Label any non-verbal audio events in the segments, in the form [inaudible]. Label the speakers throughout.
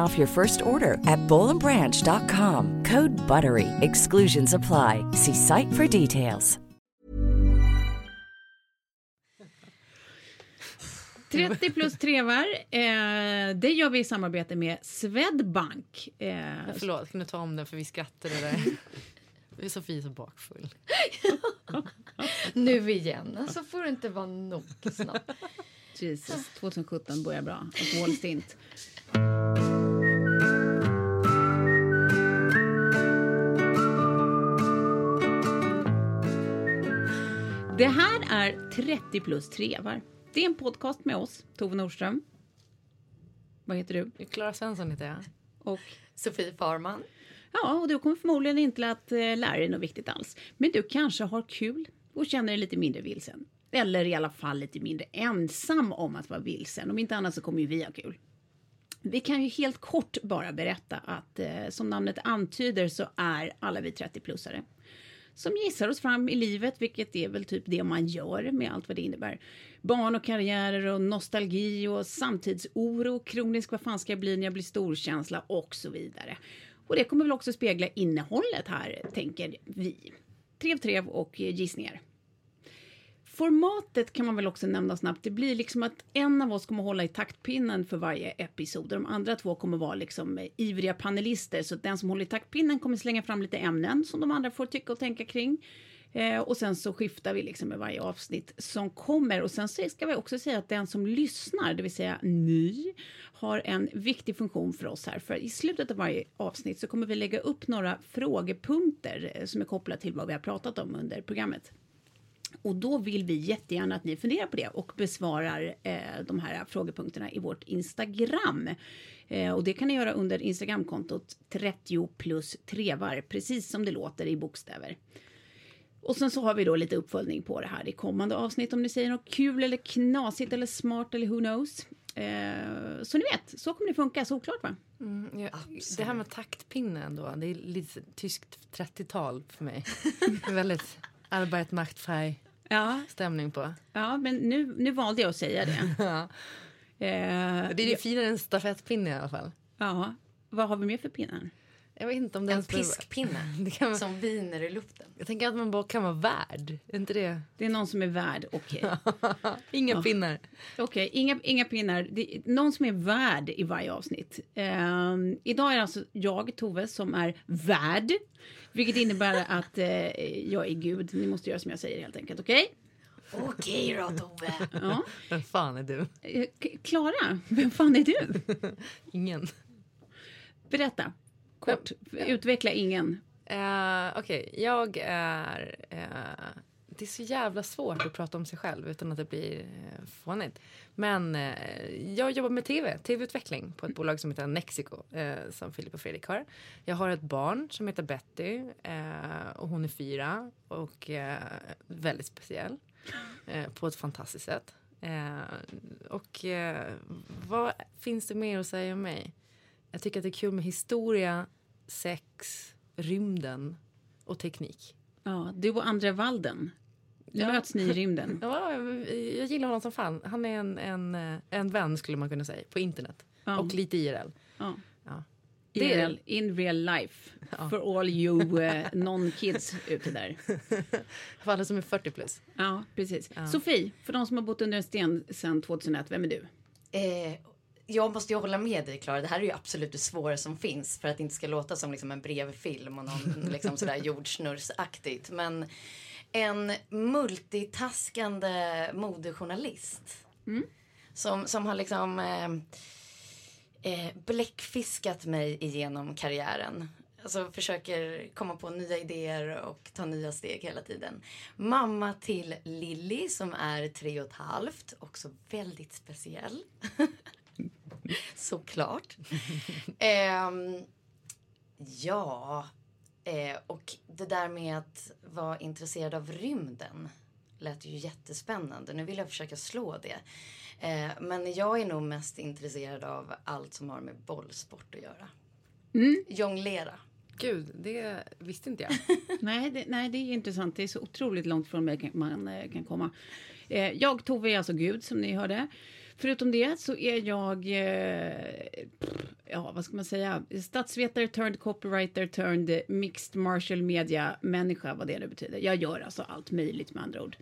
Speaker 1: off your first order at bowlandbranch.com. Code BUTTERY. Exclusions apply. See site for details.
Speaker 2: 30 plus trevar, eh, det gör vi i samarbete med Swedbank. Eh,
Speaker 3: Förlåt, kan du ta om det för vi skrattade [laughs] där. Vi är Sofie så bakfull. [laughs]
Speaker 4: Nu igen. Alltså får det inte vara nog snabbt.
Speaker 2: Jesus, 2017 börjar bra. Och Wall Stint. Det här är 30 plus trevar. Det är en podcast med oss, Tove Nordström. Vad heter du?
Speaker 3: Klara Svensson heter jag.
Speaker 2: Och
Speaker 4: Sofie Farman.
Speaker 2: Ja, och du kommer förmodligen inte att eh, lära dig något viktigt alls. Men du kanske har kul och känner dig lite mindre vilsen. Eller i alla fall lite mindre ensam om att vara vilsen. Om inte annat så kommer ju vi ha kul. Vi kan ju helt kort bara berätta att eh, som namnet antyder så är alla vi 30-plussare som gissar oss fram i livet, vilket är väl typ det man gör med allt vad det innebär. Barn och karriärer och nostalgi och samtidsoro, kronisk vad fan ska jag bli när jag blir storkänsla och så vidare. Och det kommer väl också spegla innehållet här, tänker vi. Trev, trev och eh, gissningar. Formatet kan man väl också nämna snabbt. Det blir liksom att en av oss kommer hålla i taktpinnen för varje episod. De andra två kommer vara liksom eh, ivriga panelister. Så att den som håller i taktpinnen kommer slänga fram lite ämnen som de andra får tycka och tänka kring. Eh, och sen så skiftar vi liksom med varje avsnitt som kommer. Och sen så ska vi också säga att den som lyssnar, det vill säga ni, har en viktig funktion för oss här. För i slutet av varje avsnitt så kommer vi lägga upp några frågepunkter eh, som är kopplade till vad vi har pratat om under programmet. Och då vill vi jättegärna att ni funderar på det och besvarar eh, de här frågepunkterna i vårt Instagram. Eh, och det kan ni göra under Instagramkontot 30 plus trevar, precis som det låter i bokstäver. Och sen så har vi då lite uppföljning på det här i kommande avsnitt om ni säger något kul eller knasigt eller smart eller who knows. Eh, så ni vet, så kommer det funka. Såklart va?
Speaker 3: Mm, ja, det här med taktpinnen då, det är lite tyskt 30-tal för mig. [laughs] väldigt Albert Machtfrei
Speaker 2: Ja,
Speaker 3: stämning på.
Speaker 2: ja men nu, nu valde jag att säga det. [laughs]
Speaker 3: Ja.
Speaker 2: Eh,
Speaker 3: Det är ju finare än en stafettpinne i alla fall.
Speaker 2: ja, vad har vi mer för pinnar?
Speaker 3: Jag vet inte om det
Speaker 4: En piskpinne [laughs]
Speaker 3: Det kan, vara-
Speaker 4: som viner i luften.
Speaker 3: jag tänker att man bara kan vara värd. Är inte det?
Speaker 2: Det är någon som är värd, okej. [laughs]
Speaker 3: Inga
Speaker 2: Ja.
Speaker 3: pinnar.
Speaker 2: Okej, inga, inga pinnar. Det, är någon som är värd i varje avsnitt. Ehm, idag är det alltså jag, Tove, som är värd. Vilket innebär att eh, jag är Gud. Ni måste göra som jag säger helt enkelt, okej?
Speaker 4: Okej då Tove.
Speaker 2: Ja.
Speaker 3: Vem fan är du?
Speaker 2: Eh, Klara, vem fan är du? [laughs]
Speaker 3: Ingen.
Speaker 2: Berätta. Kort. Utveckla ingen.
Speaker 3: Uh, Okej, jag är... eh, det är så jävla svårt att prata om sig själv utan att det blir eh, fånigt. Men eh, jag jobbar med tv, tv-utveckling på ett bolag som heter Nexico eh, som Filip och Fredrik har. Jag har ett barn som heter Betty eh, och hon är fyra och eh, väldigt speciell eh, på ett fantastiskt sätt. Eh, och eh, vad finns det mer att säga om mig? Jag tycker att det är kul med historia. sex, rymden och teknik.
Speaker 2: Ja, du och André Walden. Nu möts ni i rymden. [laughs]
Speaker 3: Ja, jag gillar honom som fan. Han är en, en, en vän skulle man kunna säga, på internet.
Speaker 2: Ja.
Speaker 3: Och lite IRL.
Speaker 2: Ja.
Speaker 3: Ja.
Speaker 2: Det är in real life. [laughs] For all you eh, non-kids ute där. [laughs]
Speaker 3: För alla som är 40 plus.
Speaker 2: Ja, precis. Sofie, för de som har bott under en sten sedan 2001, vem är du?
Speaker 4: Eh, jag måste ju hålla med dig Klara. Det här är ju absolut det svåraste som finns för att det inte ska låta som liksom en brevfilm och någon liksom sådär jordsnurrsaktigt. Men en multitaskande modejournalist. Som, som har liksom eh, eh, bläckfiskat mig igenom karriären. Alltså försöker komma på nya idéer och ta nya steg hela tiden. Mamma till Lilly som är tre och ett halvt, också väldigt speciell. [laughs] Såklart. [laughs] Ehm, ja, eh, och det där med att vara intresserad av rymden lät ju jättespännande. Nu vill jag försöka slå det. Eh, men jag är nog mest intresserad av allt som har med bollsport att göra. Jonglera.
Speaker 3: Gud, det visste inte jag. [laughs]
Speaker 2: Nej det, nej, det är intressant. Det är så otroligt långt från mig man eh, kan komma. Eh, jag, Tove, är alltså Gud, som ni hörde. Förutom det så är jag, eh, ja vad ska man säga, statsvetare turned copywriter turned mixed martial media människa, vad det nu betyder. Jag gör alltså allt möjligt med andra ord.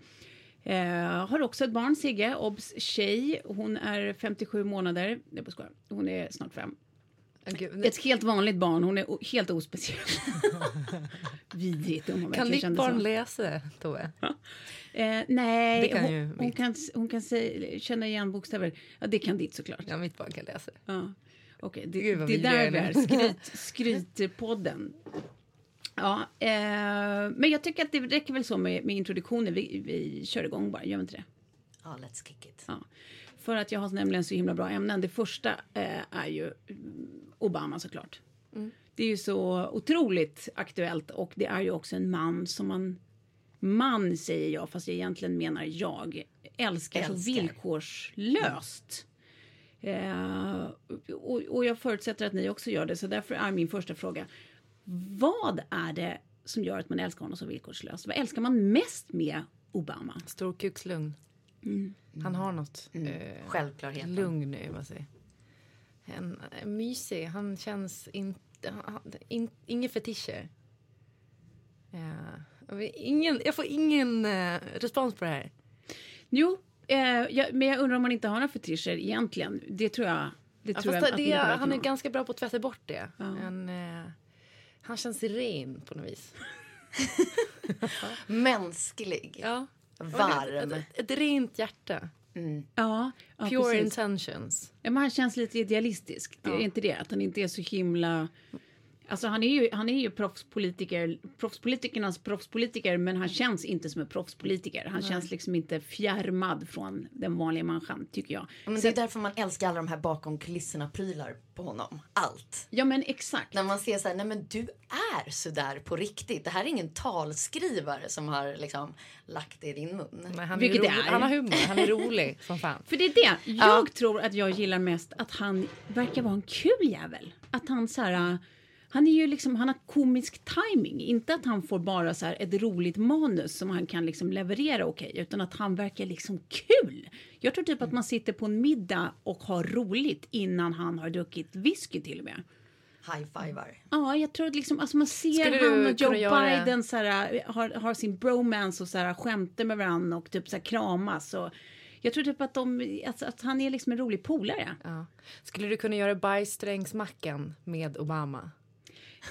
Speaker 2: Eh, har också ett barn, Sigge, obs tjej. Hon är 57 månader. Jag bara skojar. Hon är snart fem.
Speaker 3: Gud,
Speaker 2: Ett helt vanligt barn. Hon är helt ospeciell. [laughs] Vidrigt. om hon
Speaker 3: kan ditt barn
Speaker 2: så.
Speaker 3: läsa Tove?
Speaker 2: Eh, nej,
Speaker 3: kan
Speaker 2: hon, hon, kan, hon kan säga, känna igen bokstäver. Ja, det kan ditt såklart.
Speaker 3: Ja, mitt barn kan läsa.
Speaker 2: Ja. Okej, det,
Speaker 3: Gud,
Speaker 2: det där vi är. Skryt, [laughs] skrytpodden. Ja, eh, men jag tycker att det räcker väl så med, med introduktionen. Vi, vi kör igång bara, gör vi inte det?
Speaker 4: Ja, let's kick it.
Speaker 2: Ja. För att jag har nämligen så himla bra ämnen. Det första eh, är ju mm, Obama såklart. Det är ju så otroligt aktuellt och det är ju också en man som man, man säger jag, fast jag egentligen menar jag, älskar, så
Speaker 4: Älskar.
Speaker 2: villkorslöst. Eh, och, och jag förutsätter att ni också gör det, så därför är min första fråga. Vad är det som gör att man älskar honom så villkorslöst? Vad älskar man mest med Obama?
Speaker 3: Storkukslugn. Han har något eh,
Speaker 4: Självklarheten.
Speaker 3: lugn vad säger. En, en mysig. Han känns inte... In, inga fetischer. Ja. Jag vet- Ingen, jag får ingen eh, respons på det här.
Speaker 2: Jo, eh, jag, men jag undrar om man inte har några fetischer egentligen. Det tror jag. Det
Speaker 3: Ja,
Speaker 2: tror jag
Speaker 3: det, han är
Speaker 2: har.
Speaker 3: ganska bra på att tvätta bort det. En, eh, han känns ren på något vis. [laughs]
Speaker 4: Mänsklig.
Speaker 3: Ja.
Speaker 4: Varm.
Speaker 3: Ett, ett, ett rent hjärta.
Speaker 2: Ja, ja
Speaker 3: Pure
Speaker 2: precis.
Speaker 3: intentions.
Speaker 2: Ja, men han känns lite idealistisk. Det är inte det? Att han inte är så himla... Alltså han är ju, han är ju proffspolitiker, proffspolitikernas proffspolitiker, men han känns inte som en proffspolitiker. Han känns liksom inte fjärmad från den vanliga människan, tycker jag.
Speaker 4: Ja, Men det är därför man älskar alla de här bakom kulisserna-prylar på honom. Allt.
Speaker 2: Ja, men exakt.
Speaker 4: När man ser så här, nej men du är sådär på riktigt. Det här är ingen talskrivare som har liksom lagt det i din mun.
Speaker 3: Men han,
Speaker 2: Vilket
Speaker 3: rolig,
Speaker 2: är.
Speaker 3: han har humor, han är rolig [laughs] som fan.
Speaker 2: För det är det. Jag tror att jag gillar mest att han verkar vara en kul jävel. Att han så här... Han är ju liksom, han har komisk timing. Inte att han får bara så här ett roligt manus som han kan liksom leverera okej, utan att han verkar liksom kul. Jag tror typ att man sitter på en middag och har roligt innan han har druckit whisky till och med.
Speaker 4: High-fivar.
Speaker 2: Ja, jag tror att liksom, alltså man ser
Speaker 3: Skulle du
Speaker 2: han och Joe Biden så här, har, har sin bromance och så här, skämtar med varandra och typ så här, kramas. Och, jag tror typ att, de, alltså, att han är liksom en rolig polare.
Speaker 3: Ja. Skulle du kunna göra bajssträngsmackan med Obama?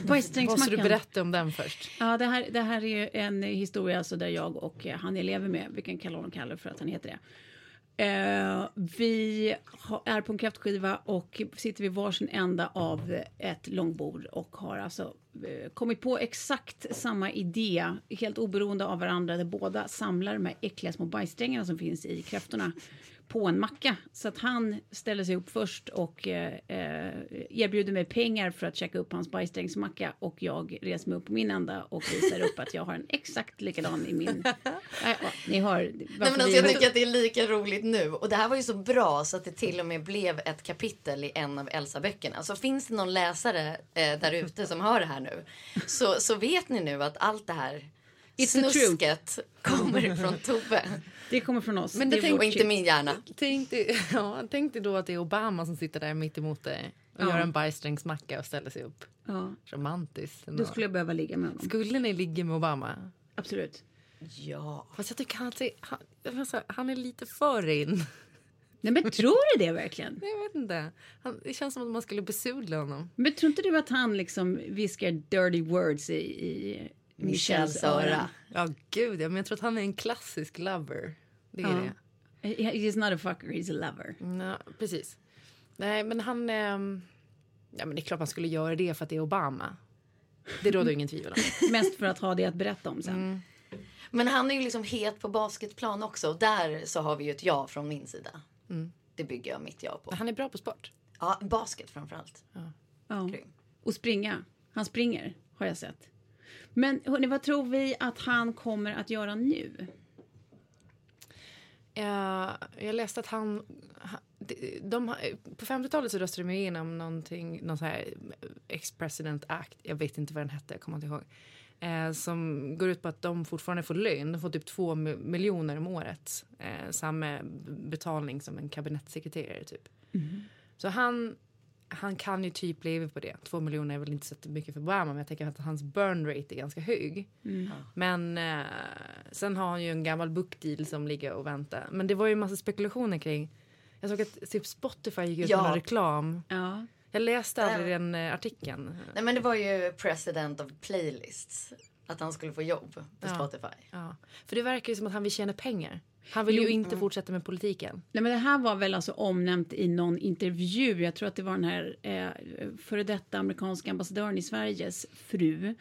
Speaker 3: Måste du berätta om den först?
Speaker 2: Ja, det här, det här är en historia alltså där jag och eh, han jag lever med, vi kan kalla honom Kalle för att han heter det. Eh, vi är på en kräftskiva och sitter vid varsin ända av ett långbord och har alltså eh, kommit på exakt samma idé, helt oberoende av varandra, där båda samlar de här äckliga små bajssträngarna som finns i kräftorna på en macka. Så att han ställer sig upp först och eh, eh, erbjuder mig pengar för att checka upp hans bajssträngsmacka. Och jag reser mig upp på min ända och visar upp att jag har en exakt likadan i min... [laughs] Äh, ni hör.
Speaker 4: Nej, men alltså, jag tycker att det är lika roligt nu. Och det här var ju så bra så att det till och med blev ett kapitel i en av Elsa-böckerna. Så finns det någon läsare eh, där ute som hör det här nu så, så vet ni nu att allt det här It's snusket kommer från Tove.
Speaker 2: Det kommer från oss.
Speaker 4: Men det, det och inte min hjärna.
Speaker 3: Tänk dig, [laughs] ja, tänk dig då att det är Obama som sitter där mitt emot dig och ja. gör en bajssträngsmacka och ställer sig upp.
Speaker 2: Ja.
Speaker 3: Romantiskt.
Speaker 2: Då skulle jag behöva ligga med honom.
Speaker 3: Skulle ni ligga med Obama?
Speaker 2: Absolut.
Speaker 4: Ja.
Speaker 3: Fast jag tycker han, han, han är lite för in. [laughs]
Speaker 2: Nej men tror du det verkligen?
Speaker 3: Jag vet inte. Han, det känns som att man skulle besudla honom.
Speaker 2: Men tror inte du att han liksom viskar dirty words i, i Michels öra?
Speaker 3: Ja gud ja, men jag tror att han är en klassisk lover. Det är ja. det.
Speaker 2: He's not a fucker, he's a lover.
Speaker 3: Ja, precis. Nej men han... Ähm, ja men det är klart man skulle göra det för att det är Obama. Det råder ingen tvivel om. [laughs]
Speaker 2: Mest för att ha det att berätta om sen. Mm.
Speaker 4: Men han är ju liksom het på basketplan också. Där så har vi ju ett ja från min sida. Mm. Det bygger jag mitt ja på.
Speaker 3: Han är bra på sport.
Speaker 4: Ja, basket framförallt.
Speaker 2: Ja. ja. Och springa. Han springer, har jag sett. Men hörni, vad tror vi att han kommer att göra nu?
Speaker 3: Uh, jag läste att han... De, de, på 50-talet så röstade de igenom någonting, någon så här ex-president act, jag vet inte vad den hette, jag kommer inte ihåg. Eh, som går ut på att de fortfarande får lön. De får typ två miljoner om året. Eh, samma betalning som en kabinettssekreterare typ. Mm. Så han, han kan ju typ leva på det. Två miljoner är väl inte så mycket för Obama men jag tänker att hans burn rate är ganska hög. Mm. Men eh, sen har han ju en gammal bookdeal som ligger och väntar. Men det var ju en massa spekulationer kring. Jag såg att typ Spotify gick ut med ja. reklam.
Speaker 2: Ja.
Speaker 3: Jag läste aldrig den uh, artikeln.
Speaker 4: Nej men det var ju president of playlists. Att han skulle få jobb på
Speaker 3: ja.
Speaker 4: Spotify.
Speaker 3: Ja. För det verkar ju som att han vill tjäna pengar. Han vill ju inte mm. fortsätta med politiken.
Speaker 2: Nej, men det här var väl alltså omnämnt i någon intervju. Jag tror att det var den här eh, före detta amerikanska ambassadören i Sveriges fru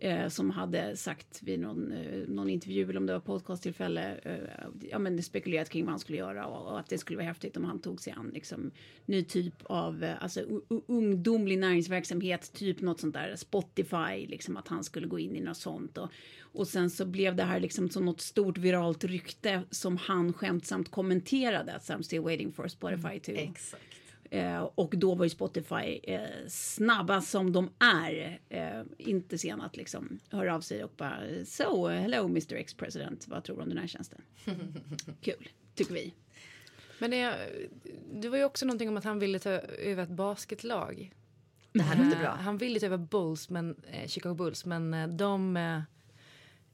Speaker 2: eh, som hade sagt vid någon, eh, någon intervju eller om det var podcasttillfälle, eh, ja men spekulerat kring vad han skulle göra och, och, att det skulle vara häftigt om han tog sig an liksom ny typ av, eh, alltså ungdomlig näringsverksamhet, typ något sånt där, Spotify, liksom att han skulle gå in i något sånt och, och sen så blev det här liksom som något stort viralt rykte som han skämtsamt kommenterade, att I'm still waiting for Spotify to
Speaker 4: Exakt.
Speaker 2: Eh, och då var ju Spotify eh, snabba som de är. Eh, inte sena att liksom höra av sig och bara So, hello Mr Ex-President. Vad tror du om den här tjänsten? [laughs] Kul, tycker vi.
Speaker 3: Men det, det var ju också någonting om att han ville ta över ett basketlag.
Speaker 4: Det här låter bra.
Speaker 3: Han ville ta över Bulls, men, eh, Chicago Bulls, men eh, de eh,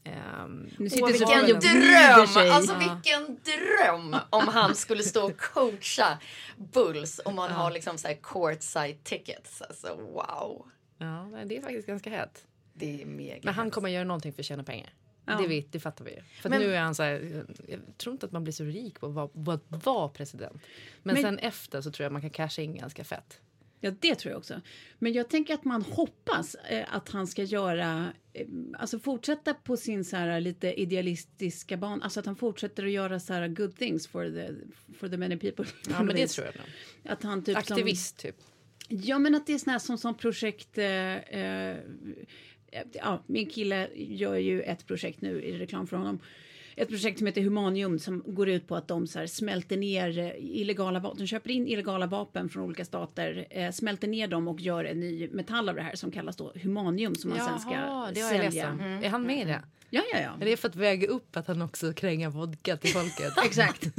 Speaker 4: Um, nu sitter Åh, vilken dröm! Alltså vilken dröm om han skulle stå och coacha Bulls om man ja. har liksom så här courtside tickets. Alltså wow.
Speaker 3: Ja, det är faktiskt ganska hett.
Speaker 4: Det är mega
Speaker 3: Men han kommer göra någonting för att tjäna pengar. Ja. Det, vet, det fattar vi ju. För men, nu är han så här, jag tror inte att man blir så rik på att vara, vara president. Men, men sen efter så tror jag man kan casha in ganska fett.
Speaker 2: Ja, det tror jag också. Men jag tänker att man hoppas eh, att han ska göra, eh, alltså fortsätta på sin så här lite idealistiska bana, alltså att han fortsätter att göra så här good things for the, for the many people.
Speaker 3: Ja, men det tror jag.
Speaker 2: Att han typ
Speaker 3: Aktivist
Speaker 2: som,
Speaker 3: typ.
Speaker 2: Ja, men att det är här som, som projekt, eh, eh, ja, min kille gör ju ett projekt nu i reklam för honom ett projekt som heter Humanium som går ut på att de så här smälter ner eh, illegala vapen. De köper in illegala vapen från olika stater, eh, smälter ner dem och gör en ny metall av det här som kallas då humanium som man Jaha, sen ska det har sälja. Jag
Speaker 3: mm. Är han med i det?
Speaker 2: Ja, ja, ja.
Speaker 3: Är det för att väga upp att han också krängar vodka till folket? [laughs]
Speaker 2: Exakt. [laughs]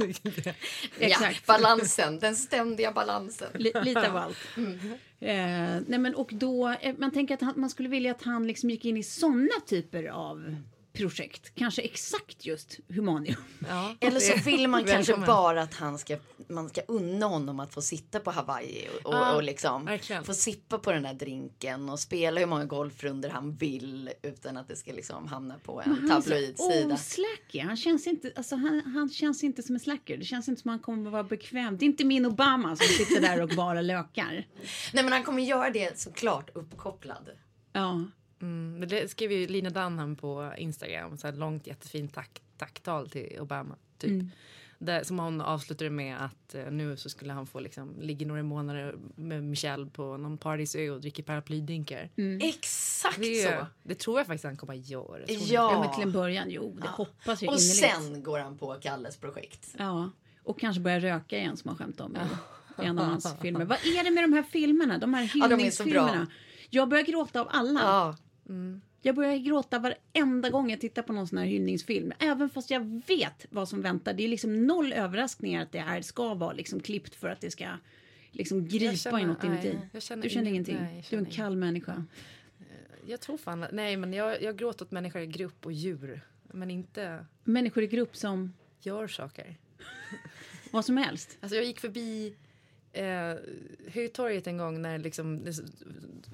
Speaker 4: Exakt. Ja, balansen, den ständiga balansen.
Speaker 2: L lite av allt. Mm. Eh, nej men och då, eh, man tänker att han, man skulle vilja att han liksom gick in i såna typer av projekt. Kanske exakt just Humanium.
Speaker 4: Ja, [laughs] Eller så vill man kanske bara att han ska, man ska unna honom att få sitta på Hawaii och, ja, och liksom få sippa på den där drinken och spela hur många golfrunder han vill utan att det ska liksom hamna på en tabloidsida.
Speaker 2: Oh, slacker. Han känns inte, alltså han, han känns inte som en slacker. Det känns inte som att han kommer att vara bekväm. Det är inte min Obama som sitter där och bara lökar. [laughs]
Speaker 4: Nej men han kommer göra det såklart uppkopplad.
Speaker 2: Ja.
Speaker 3: Mm, det skrev ju Lina Dunham på Instagram, så här långt jättefint tack, tacktal till Obama. Typ. Mm. Där, som hon avslutade med att eh, nu så skulle han få liksom ligga några månader med Michelle på någon paradisö och dricka paraplydrinkar.
Speaker 4: Exakt
Speaker 3: Det,
Speaker 4: så.
Speaker 3: det tror jag faktiskt han kommer att göra.
Speaker 2: Ja,
Speaker 4: Ja.
Speaker 2: men till en början, jo, det hoppas jag
Speaker 4: Och
Speaker 2: innerligt.
Speaker 4: sen går han på Kalles projekt.
Speaker 2: Ja, och kanske börja röka igen som han skämtade om i i en av hans filmer. Vad är det med de här filmerna? De här
Speaker 4: Ja, de är så bra.
Speaker 2: hyllningsfilmerna. Jag börjar gråta av alla.
Speaker 4: Ja.
Speaker 2: Jag börjar gråta varenda gång jag tittar på någon sån här hyllningsfilm. Även fast jag vet vad som väntar. Det är liksom noll överraskningar att det här ska vara liksom klippt för att det ska liksom gripa
Speaker 3: känner-
Speaker 2: i något inuti.
Speaker 3: känner
Speaker 2: du känner
Speaker 3: ingen-
Speaker 2: ingenting?
Speaker 3: nej, jag
Speaker 2: du är en
Speaker 3: känner
Speaker 2: kall människa.
Speaker 3: Jag tror fan Nej men jag, jag gråter åt människor i grupp och djur. Men inte
Speaker 2: Människor i grupp som
Speaker 3: gör saker.
Speaker 2: vad som helst.
Speaker 3: Alltså jag gick förbi eh, Hötorget en gång när liksom,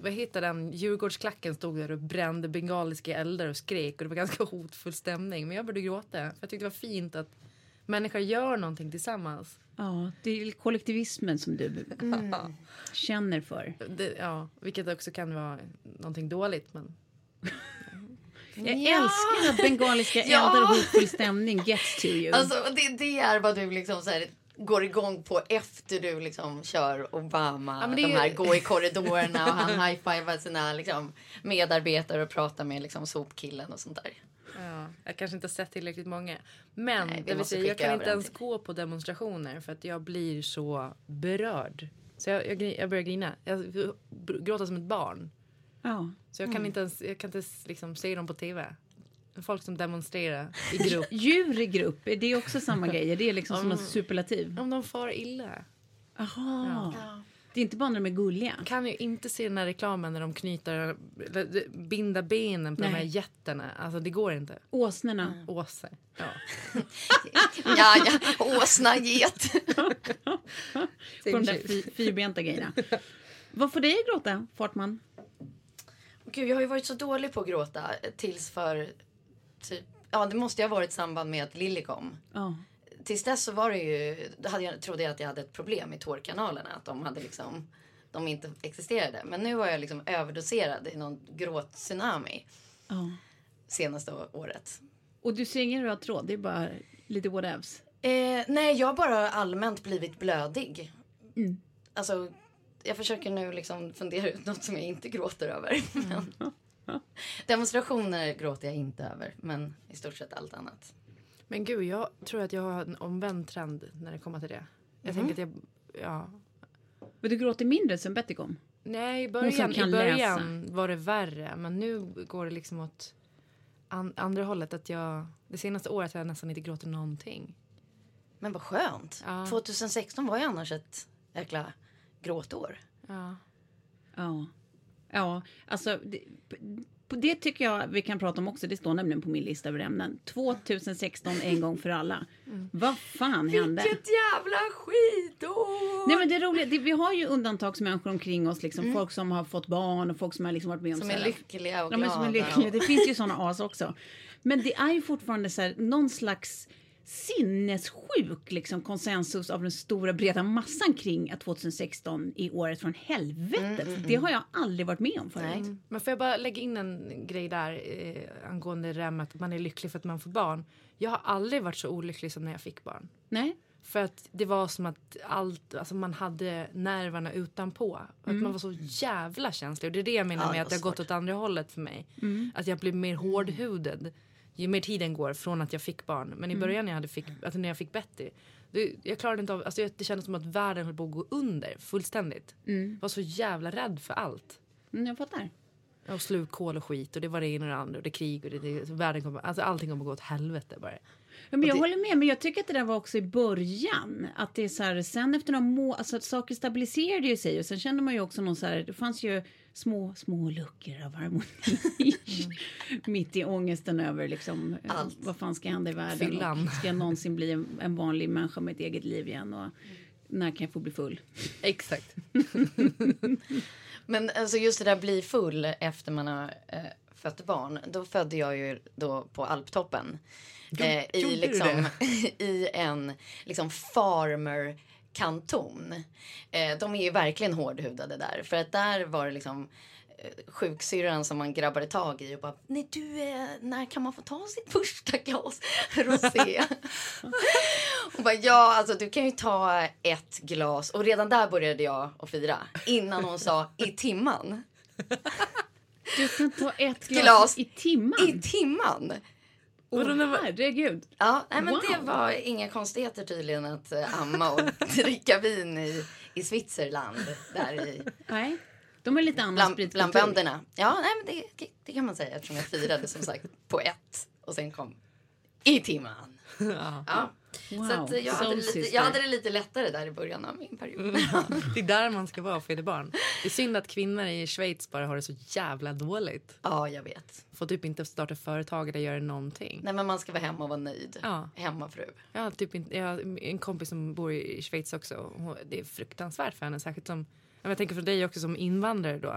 Speaker 3: vad heter den, Djurgårdsklacken stod där och brände bengaliska eldar och skrek och det var ganska hotfull stämning. Men jag började gråta för jag tyckte det var fint att människor gör någonting tillsammans.
Speaker 2: Ja, det är kollektivismen som du känner för.
Speaker 3: Det, ja, vilket också kan vara någonting dåligt men
Speaker 2: Jag älskar att bengaliska
Speaker 4: Ja.
Speaker 2: eldar och hotfull stämning gets to you.
Speaker 4: Alltså det, det är vad du liksom så här, går igång på efter du liksom kör Obama.
Speaker 3: Ja,
Speaker 4: de
Speaker 3: är-
Speaker 4: här gå i korridorerna och han [laughs] high-fivar sina liksom, medarbetare och pratar med liksom, sopkillen och sånt där.
Speaker 3: Ja, jag kanske inte har sett tillräckligt många. Men
Speaker 4: Nej, vi
Speaker 3: det vill säga, jag kan inte
Speaker 4: en
Speaker 3: ens gå på demonstrationer för att jag blir så berörd. Så jag, jag, jag börjar grina. Jag gråter som ett barn.
Speaker 2: ja.
Speaker 3: Så jag kan inte ens, jag kan inte liksom se dem på tv. Folk som demonstrerar i [laughs] grupp.
Speaker 2: Djur i grupp, är det också samma grejer? Det är liksom som
Speaker 3: Mm.
Speaker 2: något superlativ?
Speaker 3: Om de far illa.
Speaker 2: Jaha. Det är inte bara när de är gulliga.
Speaker 3: Kan ju inte se den här reklamen när de knyter, eller binda benen på de
Speaker 2: Nej.
Speaker 3: här jätterna. Alltså det går inte.
Speaker 2: Åsnorna.
Speaker 3: Åse. Ja. [laughs]
Speaker 4: Ja, ja, åsna, get. [laughs]
Speaker 2: På de där fy, fyrbenta grejerna. Vad får dig att gråta, Fartman?
Speaker 4: Gud, jag har ju varit så dålig på att gråta tills för typ, ja det måste ju ha varit i samband med att Lilly kom.
Speaker 2: Ja.
Speaker 4: Tills dess så var det ju, hade jag, trodde jag att jag hade ett problem i tårkanalerna. Att de hade liksom, de inte existerade. Men nu var jag liksom överdoserad i någon gråt-tsunami
Speaker 2: ja.
Speaker 4: senaste å- året.
Speaker 2: Och du ser ingen röd tråd, det är bara lite whatevs.
Speaker 4: Eh, nej, jag har bara allmänt blivit blödig.
Speaker 2: Mm.
Speaker 4: Alltså, jag försöker nu liksom fundera ut något som jag inte gråter över. [laughs] Men, [laughs] demonstrationer gråter jag inte över, men i stort sett allt annat.
Speaker 3: Men gud, jag tror att jag har en omvänd trend när det kommer till det. Jag
Speaker 4: Mhm.
Speaker 3: tänker att jag, ja.
Speaker 2: Men du gråter mindre sen Betty kom?
Speaker 3: Nej, i början, i början var det värre. Men nu går det liksom åt an, andra hållet. Att jag, det senaste året har jag nästan inte gråtit någonting.
Speaker 4: Men vad skönt.
Speaker 3: Ja.
Speaker 4: 2016 var ju annars ett jäkla gråtår.
Speaker 3: Ja.
Speaker 2: Ja. Ja, alltså det, det tycker jag vi kan prata om också. Det står nämligen på min lista över ämnen. 2016 en gång för alla. Vad fan hände?
Speaker 4: jävla skitår!
Speaker 2: Nej men det är roligt, det, vi har ju undantagsmänniskor omkring oss, liksom, folk som har fått barn och folk som har liksom varit med om
Speaker 4: Som är lyckliga och
Speaker 2: Ja, men
Speaker 4: glada.
Speaker 2: som är lyckliga. Det finns ju såna as också. Men det är ju fortfarande så här, någon slags sinnessjuk liksom, konsensus av den stora breda massan kring att 2016 är året från helvetet. Det har jag aldrig varit med om förut.
Speaker 4: Nej.
Speaker 3: Men får jag bara lägga in en grej där eh, angående det där med att man är lycklig för att man får barn. Jag har aldrig varit så olycklig som när jag fick barn.
Speaker 2: Nej?
Speaker 3: För att det var som att allt, alltså man hade nerverna utanpå. Att man var så jävla känslig. Och det är det jag menar
Speaker 4: Ja,
Speaker 3: med att det har gått åt andra hållet för mig. Att jag blev mer hårdhudad ju mer tiden går från att jag fick barn. Men i början när jag, hade fick, alltså när jag fick Betty. Det, jag klarade inte av, alltså det kändes som att världen höll på att gå under fullständigt. Jag var så jävla rädd för allt.
Speaker 2: Mm, jag fattar.
Speaker 3: Och slukkol och skit och det var det ena och det andra och det krig och det, det, världen kommer, alltså allting kommer gå åt helvete bara.
Speaker 2: Ja, men jag
Speaker 3: det-
Speaker 2: håller med, men jag tycker att det där var också i början. Att det är så här, sen efter några må alltså saker stabiliserade ju sig och sen kände man ju också någon så här, det fanns ju små, små luckor av harmoni. [laughs] Mitt i ångesten över liksom, eh,
Speaker 4: Allt.
Speaker 2: vad fan ska hända i världen? Ska jag någonsin bli en, en vanlig människa med ett eget liv igen? Och när kan jag få bli full?
Speaker 3: Exakt.
Speaker 4: Men alltså just det där bli full efter man har eh, fött barn. Då födde jag ju då på Alptoppen. Eh, i, liksom, [laughs] I en liksom farmer kanton. Eh, de är ju verkligen hårdhudade där. För att där var det liksom sjuksyrran som man grabbade tag i och bara Nej du, eh, när kan man få ta sitt [laughs] första glas rosé? [laughs] och bara ja, alltså du kan ju ta ett glas och redan där började jag att fira innan hon sa i timman.
Speaker 2: Du kan ta ett glas,
Speaker 4: Glas.
Speaker 2: i timmen.
Speaker 4: I timman!
Speaker 2: Åh, herregud.
Speaker 4: Ja, nej, men
Speaker 2: Wow.
Speaker 4: det var inga konstigheter tydligen att eh, amma och [laughs] dricka vin i, i Switzerland. Där i,
Speaker 2: Nej, de är lite annan
Speaker 4: bland,
Speaker 2: spritkultur.
Speaker 4: bland bönderna. Ja, nej, men det, det kan man säga eftersom jag firade som sagt på ett och sen kom i timman. [laughs] Ja.
Speaker 2: Wow,
Speaker 4: Så att, eh, jag, hade lite, jag hade det lite lättare där i början av min period. [laughs]
Speaker 3: Det är där man ska vara och föda barn. Det är synd att kvinnor i Schweiz bara har det så jävla dåligt.
Speaker 4: Ja, jag vet.
Speaker 3: Får typ inte starta företag eller göra någonting.
Speaker 4: Nej, men man ska vara hemma och vara nöjd.
Speaker 3: Ja.
Speaker 4: Hemmafru.
Speaker 3: Jag har, typ inte, jag har en kompis som bor i Schweiz också. Det är fruktansvärt för henne. Särskilt som, ja, jag tänker för dig också som invandrare då.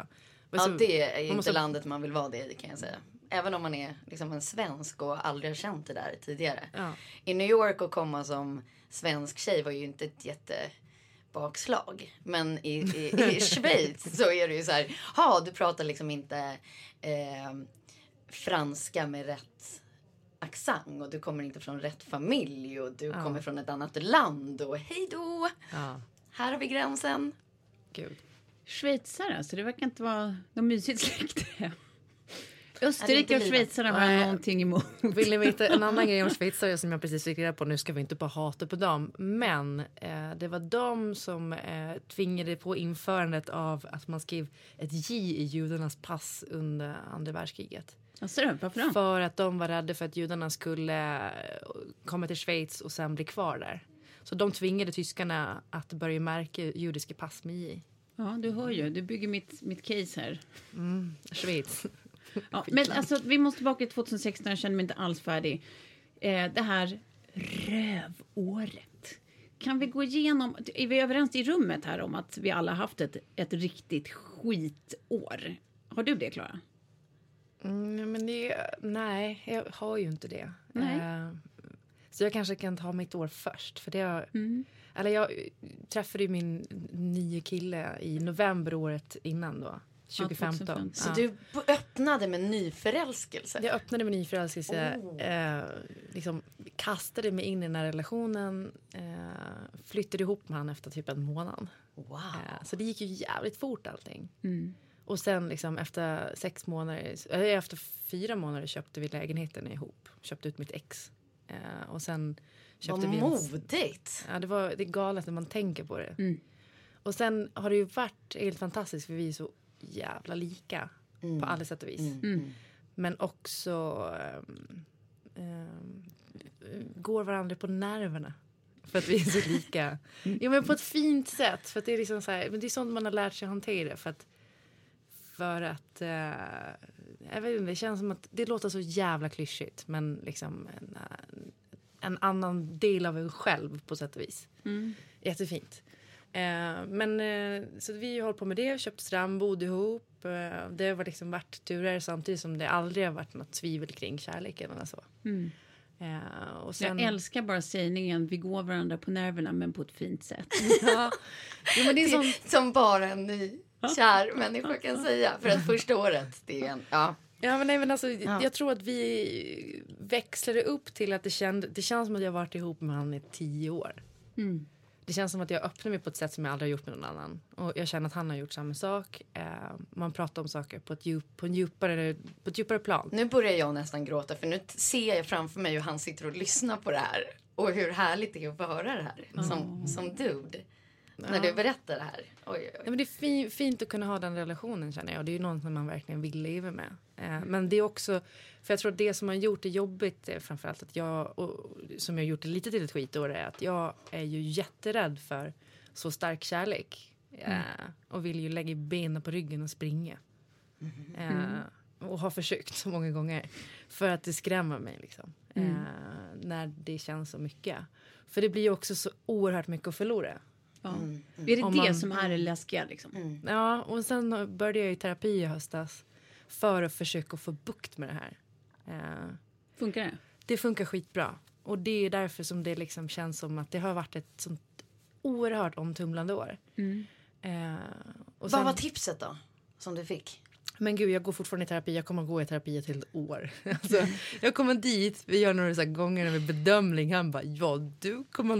Speaker 3: Men
Speaker 4: Ja,
Speaker 3: så-
Speaker 4: det är inte
Speaker 3: måste-
Speaker 4: landet man vill vara det i kan jag säga. Även om man är liksom en svensk och aldrig har känt det där tidigare.
Speaker 3: Ja.
Speaker 4: I New York att komma som svensk tjej var ju inte ett jättebakslag. Men i, i, i [laughs] Schweiz så är det ju så här, ha du pratar liksom inte eh, franska med rätt accent och du kommer inte från rätt familj och du kommer från ett annat land och hej då,
Speaker 3: Ja,
Speaker 4: här har vi gränsen.
Speaker 3: gud.
Speaker 2: Schweizare, alltså det verkar inte vara något mysigt släkte. Österrike och
Speaker 4: inte
Speaker 2: schweizare har jag någonting emot.
Speaker 3: Vill ni veta en annan grej om [laughs] schweizare som jag precis fick reda på? Nu ska vi inte bara hata på dem. Men eh, det var de som eh, tvingade på införandet av att man skrev ett J i judarnas pass under andra världskriget.
Speaker 2: Alltså, varför då?
Speaker 3: För att de var rädda för att judarna skulle eh, komma till Schweiz och sen bli kvar där. Så de tvingade tyskarna att börja märka judiska pass med J.
Speaker 2: Ja, du hör ju. Du bygger mitt, mitt case här.
Speaker 3: Schweiz.
Speaker 2: Ja, men alltså, vi måste tillbaka till 2016. Jag känner mig inte alls färdig. Eh, det här rövåret. Kan vi gå igenom... Är vi överens i rummet här om att vi alla haft ett, ett riktigt skitår? Har du det, Klara?
Speaker 3: Mm, men det, nej, jag har ju inte det.
Speaker 2: Nej.
Speaker 3: Eh, så jag kanske kan ta mitt år först. För det har, eller jag träffade ju min nya kille i november året innan då. 2015.
Speaker 2: 2015.
Speaker 4: Så
Speaker 3: Ja.
Speaker 4: du öppnade med nyförälskelse?
Speaker 3: Jag öppnade med nyförälskelse, eh, liksom kastade mig in i den här relationen, eh, flyttade ihop med honom efter typ en månad.
Speaker 4: Wow.
Speaker 3: Eh, så det gick ju jävligt fort allting. Och sen liksom efter sex månader, eller efter fyra månader köpte vi lägenheten ihop. Köpte ut mitt ex. Eh, och sen köpte
Speaker 4: Vad
Speaker 3: vi en,
Speaker 4: modigt.
Speaker 3: Ja, det, var, det är galet när man tänker på det. Och sen har det ju varit helt fantastiskt för vi är så jävla lika på alla sätt och vis. Men också ehm, ehm, går varandra på nerverna. För att vi är så [laughs] lika. Jo men på ett fint sätt. För att det är liksom så här, men det är sånt man har lärt sig hantera. För att, för att eh, jag vet inte, det känns som att det låter så jävla klyschigt. Men liksom en, en annan del av en själv på sätt och vis. Jättefint. Eh, men eh, så vi har hållit på med det, köpt strand, bodde ihop. Eh, det har liksom varit turer samtidigt som det aldrig har varit något tvivel kring kärleken eller så. Eh, och sen,
Speaker 2: Jag älskar bara sägningen vi går varandra på nerverna men på ett fint sätt. [laughs]
Speaker 3: ja, jo, men det är sånt,
Speaker 4: Som bara en ny kär människa kan säga. För att [laughs] första året, det är en... Ja.
Speaker 3: ja, men nej, men alltså, Jag tror att vi växlade upp till att det, kände, det känns som att jag har varit ihop med honom i tio år. Det känns som att jag öppnar mig på ett sätt som jag aldrig har gjort med någon annan. Och jag känner att han har gjort samma sak. Eh, man pratar om saker på ett, djup, på en djupare, på ett djupare plan.
Speaker 4: Nu börjar jag nästan gråta för nu ser jag framför mig hur han sitter och lyssnar på det här. Och hur härligt det är att få höra det här. Som, som dude. När du berättar det här. Oj, oj,
Speaker 3: Ja, men det är fi- fint att kunna ha den relationen känner jag. Och det är ju något som man verkligen vill leva med. Eh, men det är också, för jag tror att det som har gjort det jobbigt är framförallt att jag, och, som jag har gjort det lite till ett skitår är att jag är ju jätterädd för så stark kärlek. Eh, och vill ju lägga benen på ryggen och springa. Eh, och har försökt så många gånger. För att det skrämmer mig liksom. Eh, när det känns så mycket. För det blir ju också så oerhört mycket att förlora.
Speaker 2: Ja. Är det
Speaker 3: Om
Speaker 2: det
Speaker 3: man-
Speaker 2: som är det läskiga? Liksom?
Speaker 3: Ja, och sen började jag i terapi i höstas för att försöka få bukt med det här. Eh,
Speaker 2: Funkar det?
Speaker 3: det funkar skitbra. Och det är därför som det liksom känns som att det har varit ett sånt oerhört omtumlande år. Eh, och
Speaker 4: Vad
Speaker 3: sen-
Speaker 4: var tipset då? Som du fick?
Speaker 3: Men gud, jag går fortfarande i terapi. Jag kommer att gå i terapi ett helt år. [laughs] Alltså, jag kommer dit, vi gör några så här gånger med bedömning. Han bara, ja, du kommer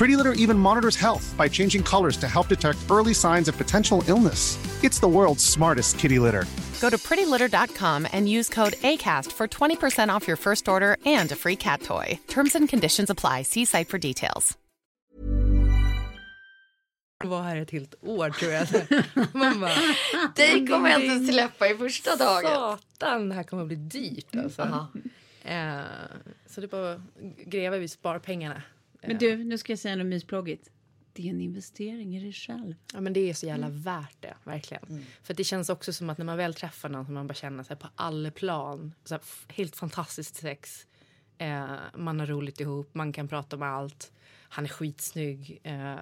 Speaker 5: Pretty Litter even monitors health by changing colors to help detect early signs of potential illness. It's the world's smartest kitty litter.
Speaker 6: Go to prettylitter.com and use code ACAST for 20% off your first order and a free cat toy. Terms and conditions apply. See site for details.
Speaker 3: vara här ett helt år tror jag. [laughs] Man bara,
Speaker 4: Dig kommer jag inte släppa i första dagen.
Speaker 3: Satan, det här kommer att bli dyrt alltså. Eh, så det är bara att gräva i sparpengarna.
Speaker 2: Men du, nu ska jag säga något mysplågigt. Det är en investering i dig själv.
Speaker 3: Ja, men det är så jävla värt det, verkligen. För det känns också som att när man väl träffar någon som man bara känner sig på alla plan, så här, helt fantastiskt sex, eh, man har roligt ihop, man kan prata om allt, han är skitsnygg eh,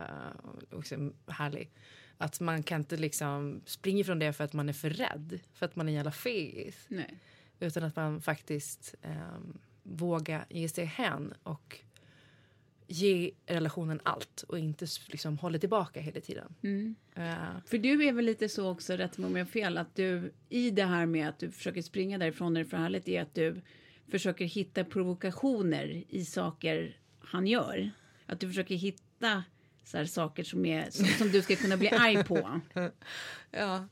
Speaker 3: och liksom härlig. Att man kan inte liksom springa ifrån det för att man är för rädd, för att man är en jävla fegis. Utan att man faktiskt eh, vågar ge sig hän och ge relationen allt och inte liksom hålla tillbaka hela tiden. Eh,
Speaker 2: För du är väl lite så också, rätt mig om jag har fel, att du i det här med att du försöker springa därifrån när det är för härligt är att du försöker hitta provokationer i saker han gör. Att du försöker hitta så här saker som, är, som, som du ska kunna bli arg på. [laughs]
Speaker 3: ja,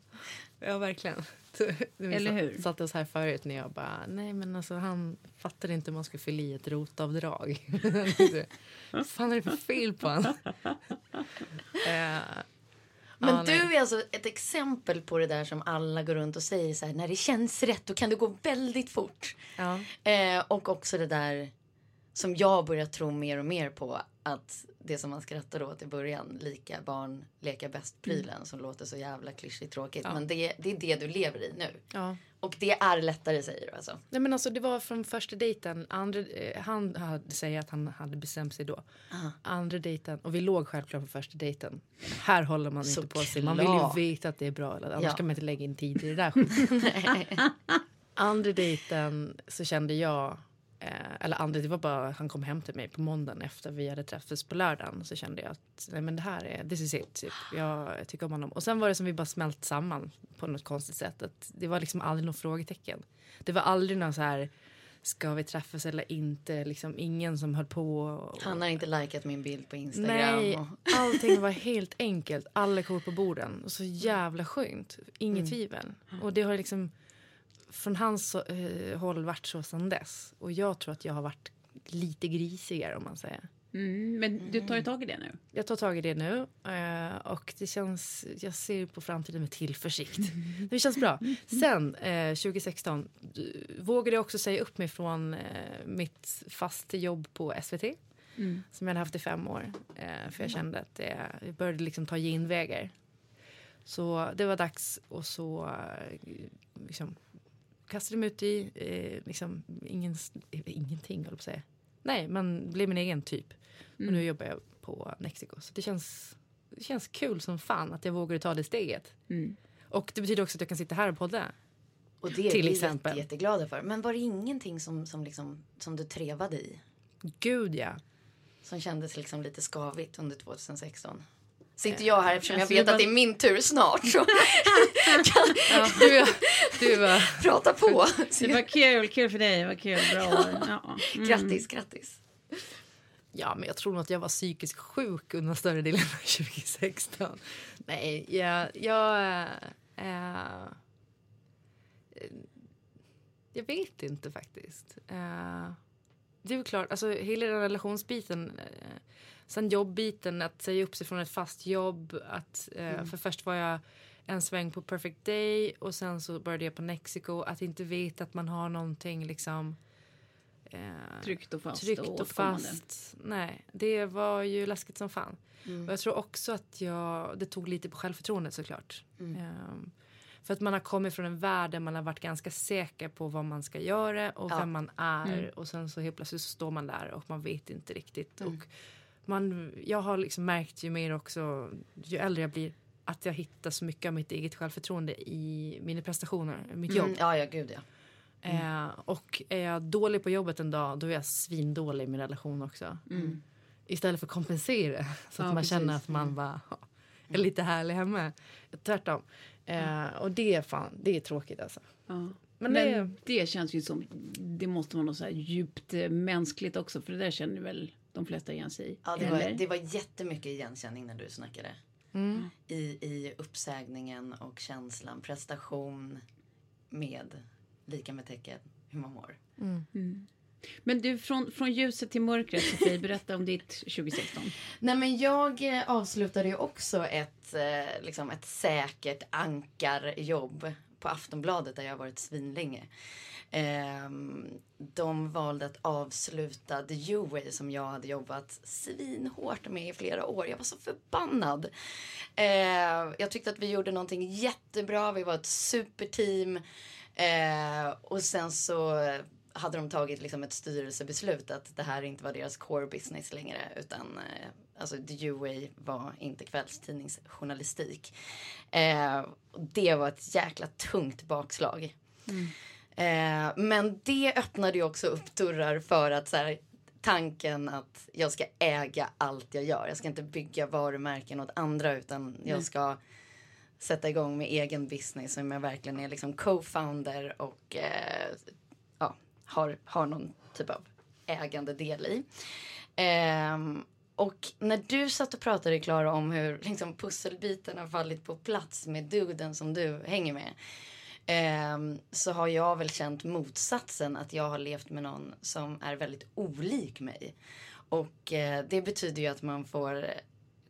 Speaker 3: ja, verkligen. [laughs]
Speaker 2: Eller hur?
Speaker 3: satt oss här förut när jag bara, nej men alltså han fattar inte hur man ska fylla i ett rotavdrag. [laughs] Vad fan är det för fel på honom? [laughs] Eh,
Speaker 4: Men
Speaker 3: ja,
Speaker 4: du är alltså ett exempel på det där som alla går runt och säger så här, när det känns rätt då kan det gå väldigt fort.
Speaker 3: Ja.
Speaker 4: Eh, och också det där som jag börjar tro mer och mer på att det som man skrattar åt i början, lika barn leka bäst-prylen som låter så jävla klyschigt tråkigt. Men det, det är det du lever i nu.
Speaker 3: Ja.
Speaker 4: Och det är lättare säger du alltså.
Speaker 3: Nej, men alltså, det var från första dejten. Andra, eh, han hade, säger att han hade bestämt sig då. Andra dejten, och vi låg självklart på första dejten. Här håller man inte på sig. Man vill ju veta att det är bra. Eller, annars
Speaker 4: Ja.
Speaker 3: kan man inte lägga in tid i det där. [laughs] Andra dejten så kände jag, eh, eller andra, det var bara han kom hem till mig på måndagen efter vi hade träffats på lördagen. Så kände jag att nej, men det här är, this is it. Typ. Jag tycker om honom. Och sen var det som vi bara smält samman på något konstigt sätt. Att det var liksom aldrig något frågetecken. Det var aldrig någon så här, ska vi träffas eller inte? Liksom ingen som höll på. Och,
Speaker 4: Han har inte likat min bild på Instagram.
Speaker 3: Nej,
Speaker 4: Och,
Speaker 3: allting var [laughs] helt enkelt. Alla kort på borden. Och så jävla skönt. Inget tvivel. Och det har liksom från hans eh, håll varit så sedan dess. Och jag tror att jag har varit lite grisigare om man säger.
Speaker 2: Mm, men du tar ju tag i det nu.
Speaker 3: Jag tar tag i det nu eh, och det känns, jag ser på framtiden med tillförsikt. [laughs] Det känns bra. Sen eh, 2016 eh, vågade jag också säga upp mig från eh, mitt fasta jobb på SVT. Som jag hade haft i fem år. Eh, för jag kände att det, jag började liksom ta genvägar. Så det var dags och så eh, liksom, kastade mig ut i eh, liksom, ingen, ingenting, höll jag på att säga. Nej, men blev min egen typ. Och nu jobbar jag på Mexico. Så det känns, det känns kul som fan att jag vågade ta det steget. Och det betyder också att jag kan sitta här och podda.
Speaker 4: och det är
Speaker 3: Till
Speaker 4: vi
Speaker 3: exempel.
Speaker 4: Jätte, jätteglada för. Men var det ingenting som, som, liksom, som du trevade i?
Speaker 3: Gud ja.
Speaker 4: Som kändes liksom lite skavigt under 2016? sitter jag här eftersom jag vet att det är min tur snart. Så [laughs]
Speaker 3: Ja, [laughs] du, du, [laughs] uh,
Speaker 4: prata på.
Speaker 2: Det var kul, kul för dig. Det var kul, bra. [laughs] Ja. Mm.
Speaker 4: Grattis, grattis.
Speaker 3: ja, men jag tror nog att jag var psykiskt sjuk under större delen av [laughs] 2016. Nej, jag... jag eh, jag vet inte faktiskt. Eh, det är klart, alltså hela den relationsbiten. Eh, sen jobbbiten, att säga upp sig från ett fast jobb. Att, eh, För först var jag en sväng på Perfect Day och sen så började jag på Mexico. Att inte veta att man har någonting liksom eh,
Speaker 2: Tryggt och fast
Speaker 3: tryggt
Speaker 2: och
Speaker 3: och fast. Nej, det var ju läskigt som fan.
Speaker 4: Mm.
Speaker 3: Och jag tror också att jag, det tog lite på självförtroendet såklart.
Speaker 4: Mm.
Speaker 3: Ehm, för att man har kommit från en värld där man har varit ganska säker på vad man ska göra och
Speaker 4: Ja.
Speaker 3: vem man är.
Speaker 2: Mm.
Speaker 3: Och sen så helt plötsligt så står man där och man vet inte riktigt.
Speaker 4: Mm.
Speaker 3: Och man, jag har liksom märkt ju mer också, ju äldre jag blir, att jag hittar så mycket av mitt eget självförtroende i mina prestationer, mitt jobb.
Speaker 4: Mm, ja, ja, gud ja.
Speaker 3: Eh, och är jag dålig på jobbet en dag, då är jag svindålig i min relation också.
Speaker 2: Mm.
Speaker 3: Istället för att kompensera. Så att
Speaker 2: Ja,
Speaker 3: man
Speaker 2: precis. Mm.
Speaker 3: känner att man bara ja, är lite härlig hemma. Tvärtom. Eh, och det är fan, det är tråkigt alltså.
Speaker 2: Ja.
Speaker 3: Men,
Speaker 2: Men,
Speaker 3: det,
Speaker 2: det känns ju som, det måste vara något så här djupt eh, mänskligt också, för det där känner väl de flesta igen sig i?
Speaker 4: Ja, det, var, det var jättemycket igenkänning när du snackade.
Speaker 3: Mm,
Speaker 4: I, I uppsägningen och känslan, prestation med lika med tecken hur man mår.
Speaker 2: Men du, från, från ljuset till mörkret, Sofie, berätta om ditt 2016.
Speaker 4: Nej men jag eh, avslutade ju också ett, eh, liksom ett säkert ankarjobb på Aftonbladet där jag har varit svinlänge. Eh, de valde att avsluta The U-Way som jag hade jobbat svinhårt med i flera år. Jag var så förbannad. Eh, jag tyckte att vi gjorde någonting jättebra. Vi var ett superteam. Eh, och sen så hade de tagit liksom ett styrelsebeslut att det här inte var deras core business längre utan eh, alltså The UA var inte kvällstidningsjournalistik. Eh, det var ett jäkla tungt bakslag. Eh, men det öppnade ju också upp dörrar för att så här, tanken att jag ska äga allt jag gör. Jag ska inte bygga varumärken åt andra utan jag ska sätta igång med egen business som jag verkligen är liksom co-founder och eh, ja, har, har någon typ av ägande del i. Ehm, och när du satt och pratade Klara om hur liksom, pusselbitarna fallit på plats med duden som du hänger med. ehm, så har jag väl känt motsatsen att jag har levt med någon som är väldigt olik mig. Och eh, det betyder ju att man får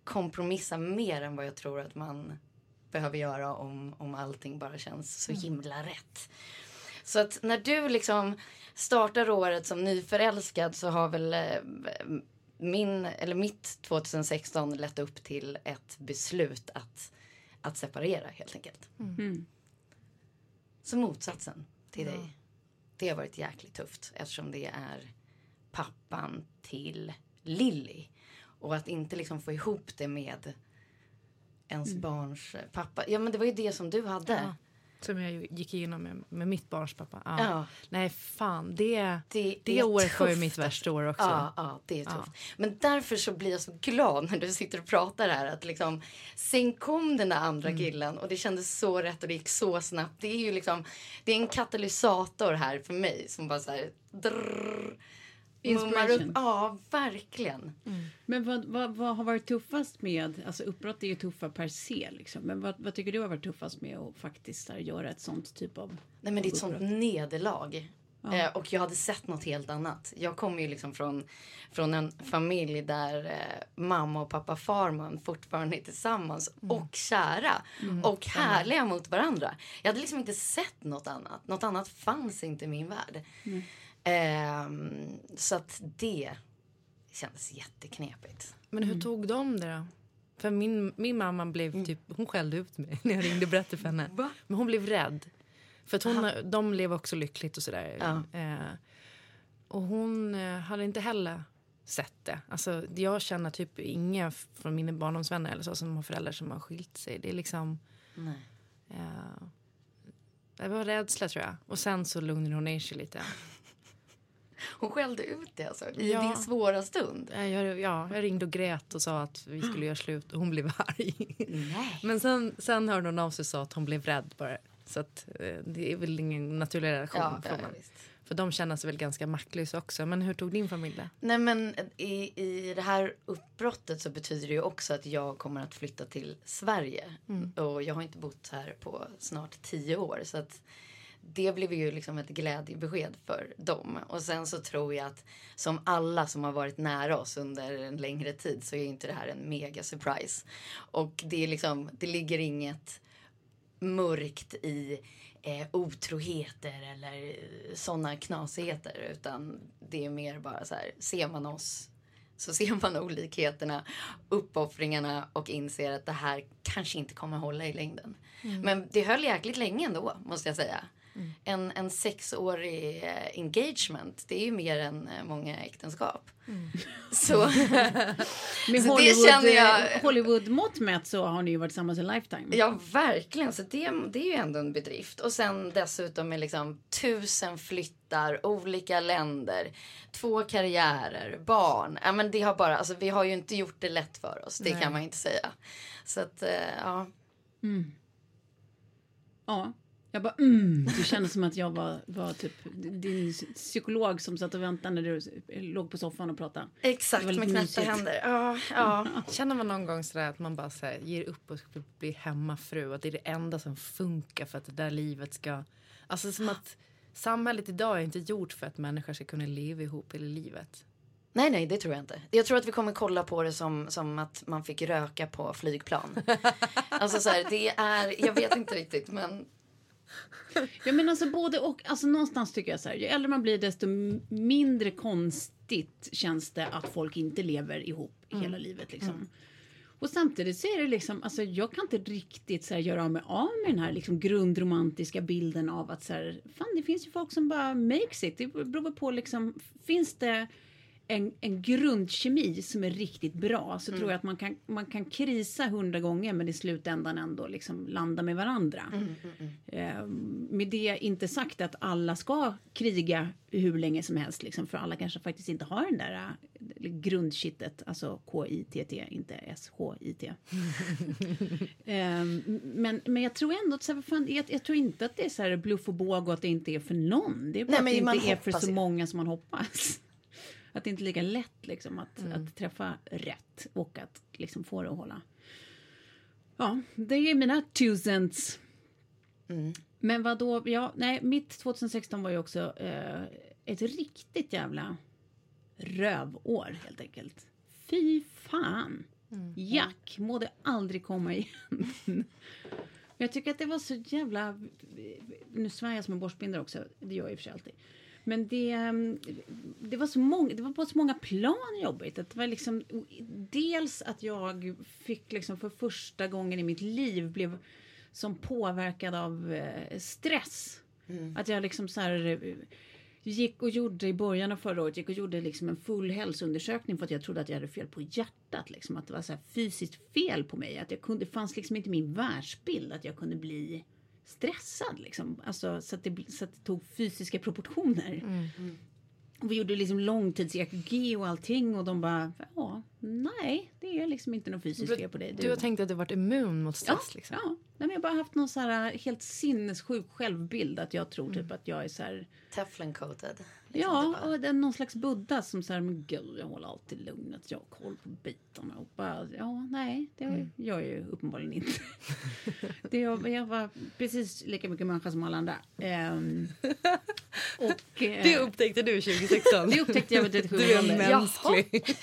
Speaker 4: kompromissa mer än vad jag tror att man behöver göra om, om allting bara känns så himla rätt. Så att när du liksom startar året som nyförälskad så har väl eh, min, eller mitt 2016 lett upp till ett beslut att, att separera helt enkelt.
Speaker 2: Mm.
Speaker 4: Så motsatsen till dig. Det har varit jäkligt tufft eftersom det är pappan till Lilly. Och att inte liksom få ihop det med ens barns eh, pappa. Ja men det var ju det som du hade.
Speaker 3: Ja. Som jag gick igenom med, med mitt barns pappa. Ja.
Speaker 4: Ja.
Speaker 3: Nej, fan. Det,
Speaker 4: Det,
Speaker 3: det
Speaker 4: är
Speaker 3: året var ju mitt värsta år också.
Speaker 4: Ja, ja, det är tufft. Men därför så blir jag så glad när du sitter och pratar här att liksom sen kom den där andra
Speaker 3: Mm.
Speaker 4: killen och det kändes så rätt och det gick så snabbt. Det är ju liksom, det är en katalysator här för mig som bara så här drrrr, mummar upp.
Speaker 2: Inspiration.
Speaker 4: Ja, verkligen.
Speaker 2: Men vad, vad, vad har varit tuffast med, alltså uppbrott är ju tuffa per se liksom, men vad, vad tycker du har varit tuffast med att faktiskt här, göra ett sånt typ av
Speaker 4: Nej men det är ett sånt nederlag. Eh, och jag hade sett något helt annat. Jag kommer ju liksom från, från en familj där eh, mamma och pappa Farman fortfarande är tillsammans och kära och härliga mot varandra. Jag hade liksom inte sett något annat. Något annat fanns inte i min värld. Ehm, så att det kändes jätteknepigt.
Speaker 3: Men hur tog de det då? För min, min mamma blev typ, hon skällde ut mig [laughs] när jag ringde och berättade för henne. Men hon blev rädd. För att hon, de lever också lyckligt och sådär.
Speaker 4: Ja.
Speaker 3: Eh, och hon eh, hade inte heller sett det. Alltså, jag känner typ inga från mina barndomsvänner eller så som har föräldrar som har skilt sig. Det är liksom...
Speaker 4: Nej.
Speaker 3: Eh, det var rädsla tror jag. Och sen så lugnade hon ner sig lite.
Speaker 4: Hon skällde ut det alltså, i
Speaker 3: Ja.
Speaker 4: din svåra stund.
Speaker 3: Jag, jag, ja, jag ringde och grät och sa att vi skulle göra slut och hon blev [laughs] arg.
Speaker 4: Nej.
Speaker 3: Men sen, sen hörde hon av sig och sa att hon blev rädd bara. Så att, eh, det är väl ingen naturlig reaktion.
Speaker 4: Ja, ja.
Speaker 3: För de känner sig väl ganska maktlösa också. Men hur tog din familj det?
Speaker 4: Nej men i, i det här uppbrottet så betyder det ju också att jag kommer att flytta till Sverige. Och jag har inte bott här på snart tio år. Så att det blev ju liksom ett glädjebesked för dem. Och sen så tror jag att som alla som har varit nära oss under en längre tid så är inte det här en mega surprise. Och det är liksom, det ligger inget mörkt i eh, otroheter eller sådana knasigheter utan det är mer bara så här, ser man oss så ser man olikheterna, uppoffringarna och inser att det här kanske inte kommer hålla i längden. Men det höll jäkligt länge ändå, måste jag säga. En, en sexårig eh, engagement, det är ju mer än eh, många äktenskap. Så, [laughs]
Speaker 2: Med
Speaker 4: Så det
Speaker 2: Hollywood,
Speaker 4: känner jag-
Speaker 2: eh, Hollywood-mått mätt så har ni ju varit tillsammans en lifetime.
Speaker 4: Ja, verkligen. Så det, det är ju ändå en bedrift. Och sen dessutom med liksom tusen flyttar, olika länder, två karriärer, barn. Ja, men det har bara, alltså, vi har ju inte gjort det lätt för oss, det kan man inte säga. Så att, ja.
Speaker 2: Ja. Jag bara mm. Det kändes som att jag var, var typ din psykolog som satt och väntade när du låg på soffan och pratade.
Speaker 4: Exakt, med
Speaker 2: lite
Speaker 4: knäppta
Speaker 2: mysigt.
Speaker 4: händer. Ja, ja.
Speaker 3: Känner man någon gång sådär att man bara så här, ger upp och ska bli hemmafru? Att det är det enda som funkar för att det där livet ska... Alltså som att samhället idag är inte gjort för att människor ska kunna leva ihop hela livet.
Speaker 4: Nej, nej, det tror jag inte. Jag tror att vi kommer kolla på det som, som att man fick röka på flygplan. [laughs] alltså så här, det är, jag vet inte riktigt, men
Speaker 2: Ja men alltså både och. Alltså någonstans tycker jag så här. Ju äldre man blir desto mindre konstigt känns det att folk inte lever ihop hela livet liksom. Och samtidigt så är det liksom, alltså jag kan inte riktigt så här, göra av mig av med den här liksom grundromantiska bilden av att så här, fan det finns ju folk som bara makes it. Det beror på liksom, finns det en, en grundkemi som är riktigt bra så tror jag att man kan, man kan krisa hundra gånger men i slutändan ändå liksom landa med varandra. Eh, med det inte sagt att alla ska kriga hur länge som helst liksom, för alla kanske faktiskt inte har den där äh, grundkittet, alltså K-I-T-T, inte S-H-I-T. [laughs] Eh, men, men jag tror ändå att så här, fan, jag, jag tror inte att det är så här bluff och båg och att det inte är för någon. Det är bara
Speaker 4: Nej,
Speaker 2: att det inte är för så många som man hoppas. Att det inte är lika lätt liksom, att,
Speaker 4: Mm.
Speaker 2: att träffa rätt och att liksom, få det att hålla. Ja, det är mina two cents.
Speaker 4: Mm.
Speaker 2: Men vad då? Ja, nej, mitt 2016 var ju också eh, ett riktigt jävla rövår helt enkelt. Fy fan. Jack, må det aldrig komma igen. [laughs] Jag tycker att det var så jävla... Nu svär jag som en borstbindare också. Det gör jag i och för sig alltid. Men det, ehm, det, var så många, det var på så många plan jobbigt. Det var liksom, dels att jag fick liksom för första gången i mitt liv blev som påverkad av eh, stress. Att jag liksom så här eh, gick och gjorde i början av förra året gick och gjorde liksom en full hälsoundersökning för att jag trodde att jag hade fel på hjärtat. Liksom, att det var så fysiskt fel på mig. Att jag kunde, det fanns liksom inte min världsbild att jag kunde bli stressad. Liksom. Alltså, så, att det, så att det tog fysiska proportioner. Och vi gjorde liksom långtids-EKG och allting och de bara, ja, nej, det är liksom inte något fysiskt fel på dig.
Speaker 3: Du har tänkt att du varit immun mot
Speaker 2: Ja,
Speaker 3: stress? liksom.
Speaker 2: ja. Nej, men jag har bara haft någon så här helt sinnessjuk självbild att jag tror typ att jag är så här
Speaker 4: Teflon coated. liksom,
Speaker 2: Ja, och det är någon slags Buddha som säger men gud, jag håller alltid lugnet, jag har koll på bitarna och bara, ja, nej, det
Speaker 3: Mm.
Speaker 2: gör jag ju uppenbarligen inte. [laughs] det jag, jag var precis lika mycket människa som alla andra. Ehm, [laughs] och, eh,
Speaker 3: Det upptäckte du [laughs] 2016.
Speaker 2: det upptäckte jag vid 37
Speaker 3: Du är mänsklig.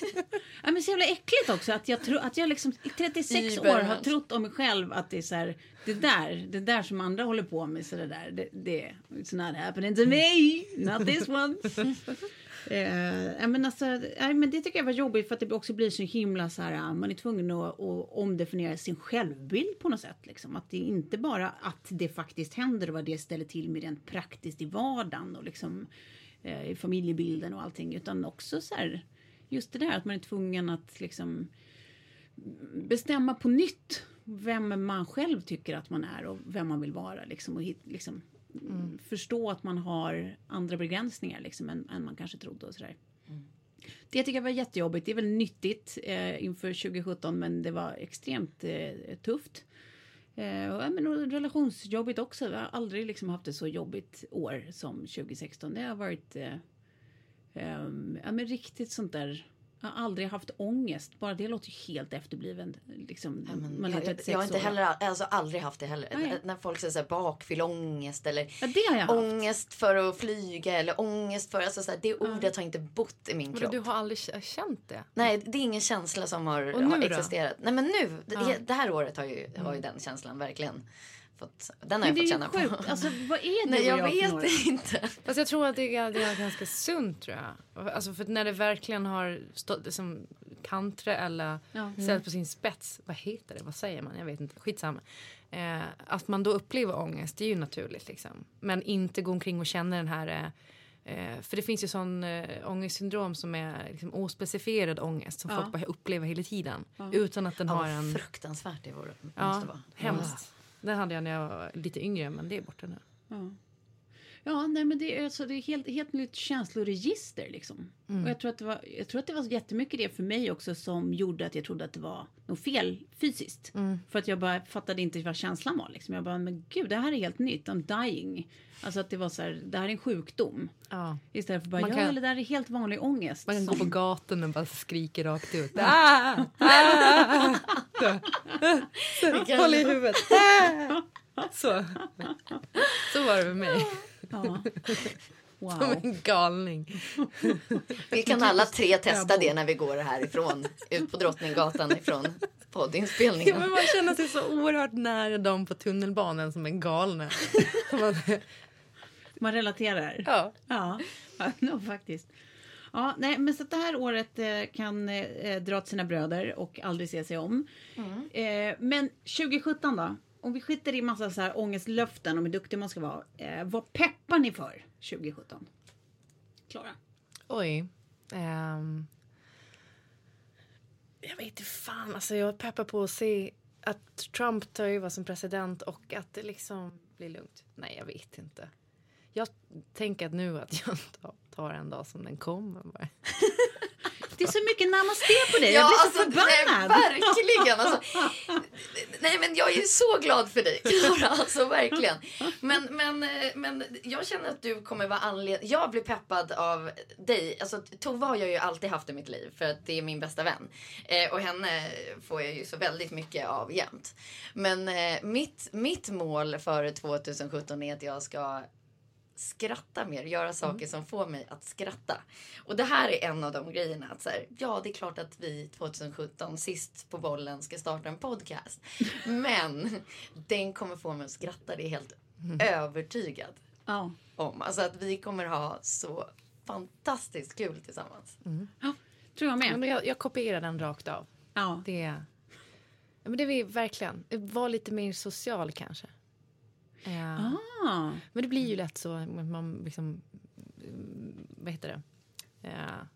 Speaker 2: Ja, men så jävla äckligt också att jag, tro, att jag liksom i 36 år har trott om mig själv att det är så här, det där, det där som andra håller på med, så det där, det, det it's not happening to me, not this one. [laughs] Eh, men alltså, ja, men det tycker jag var jobbigt för att det också blir så himla så här, man är tvungen att, att omdefiniera sin självbild på något sätt. Liksom. Att det är inte bara att det faktiskt händer och vad det ställer till med rent praktiskt i vardagen och liksom, eh, i familjebilden och allting, utan också så här, just det där att man är tvungen att liksom bestämma på nytt vem man själv tycker att man är och vem man vill vara. Liksom, och hit, liksom, mm. Förstå att man har andra begränsningar liksom, än, än man kanske trodde. Och sådär. Mm. Det tycker jag var jättejobbigt. Det är väl nyttigt eh, inför 2017 men det var extremt eh, tufft. Eh, men relationsjobbigt också. Jag har aldrig liksom haft ett så jobbigt år som 2016. Det har varit eh, eh, ja, men riktigt sånt där jag har aldrig haft ångest. Bara det låter ju helt efterbliven. Liksom,
Speaker 4: ja, men, jag, jag, jag, har inte heller, alltså aldrig haft det heller. När folk säger så bakfylleångest eller
Speaker 2: ja,
Speaker 4: ångest för att flyga eller ångest för... Alltså så här, det ordet har inte bott i min men kropp.
Speaker 3: Du har aldrig känt det?
Speaker 4: Nej, det är ingen känsla som har, har existerat. Nej, men nu, det, det här året har ju, har ju den känslan verkligen fått, den har jag fått känna
Speaker 2: sjukt.
Speaker 4: på.
Speaker 2: Alltså, vad är det [laughs]
Speaker 4: Nej, jag, jag vet inte.
Speaker 3: Fast jag tror att det är, det är ganska sunt tror jag. Alltså för när det verkligen har stått som kantre eller ja. mm. på sin spets. Vad heter det? Vad säger man? Jag vet inte. Skitsamma. Eh, att man då upplever ångest, det är ju naturligt liksom. Men inte gå omkring och känna den här Eh, för det finns ju sån eh, ångestsyndrom som är liksom, ospecifierad ångest som ja. folk bara upplever hela tiden. Ja. Utan att den
Speaker 4: ja,
Speaker 3: har en...
Speaker 4: Fruktansvärt det vore,
Speaker 3: ja, måste vara. Hemskt. Den hade jag när jag var lite yngre, men det är borta nu.
Speaker 2: Mm. Ja, nej, men det är, alltså, det är helt, helt nytt känsloregister. Liksom. Mm. Och jag, tror att det var, jag tror att det var jättemycket det för mig också som gjorde att jag trodde att det var något fel fysiskt. Mm. För att jag bara fattade inte vad känslan var. Liksom. Jag bara, men gud, det här är helt nytt. I'm dying. Alltså att det var så här, det här är en sjukdom. Ja. Istället för bara, man ja, det här är helt vanlig ångest.
Speaker 3: Man kan som... gå på gatan och bara skrika rakt ut. ah, ah, [laughs] Håll i huvudet. [laughs] Så. Så var det med mig. Ja. Wow. Som en galning.
Speaker 4: Vi kan alla tre testa det när vi går härifrån. Ut på Drottninggatan ifrån poddinspelningen.
Speaker 3: Ja, men man känner sig så oerhört nära dem på tunnelbanan som en galna.
Speaker 2: man relaterar.
Speaker 3: Ja.
Speaker 2: Ja, [laughs] no, faktiskt. Ja, nej, men så det här året eh, kan eh, dra till sina bröder och aldrig se sig om. Mm. Eh, men 2017 då? Om vi skiter i massa så här ångestlöften om hur duktig man ska vara. Eh, vad peppar ni för 2017? Klara?
Speaker 3: Oj. Um, jag vet inte fan. Alltså jag peppar på att se att Trump tar över som president och att det liksom blir lugnt. Nej, jag vet inte. Jag tänker att nu att jag [laughs] tar en dag som den kommer. [laughs]
Speaker 2: Det är så mycket namaste på dig. Ja, jag blir så alltså, förbannad.
Speaker 4: Nej, verkligen. Alltså, [laughs] nej, men jag är så glad för dig, Klara. Alltså, verkligen. Men, men, men jag känner att du kommer vara anledning... Jag blir peppad av dig. Alltså, Tove har jag ju alltid haft i mitt liv för att det är min bästa vän. Eh, och henne får jag ju så väldigt mycket av jämt. Men eh, mitt, mitt mål för 2017 är att jag ska skratta mer, göra mm. saker mm. som får mig att skratta. Och det här är en av de grejerna. Att så här, ja, det är klart att vi 2017 sist på bollen ska starta en podcast. [laughs] Men den kommer få mig att skratta, det är helt mm. övertygad
Speaker 2: ja.
Speaker 4: om. Alltså att vi kommer ha så fantastiskt kul tillsammans.
Speaker 2: Mm. Ja, tror jag med.
Speaker 3: Ja, jag, jag kopierar den rakt av.
Speaker 2: Ja.
Speaker 3: Det, ja, men det är verkligen, var lite mer social kanske.
Speaker 2: Ja. Ah.
Speaker 3: Men det blir ju lätt så. Man liksom, vad heter det? Ja.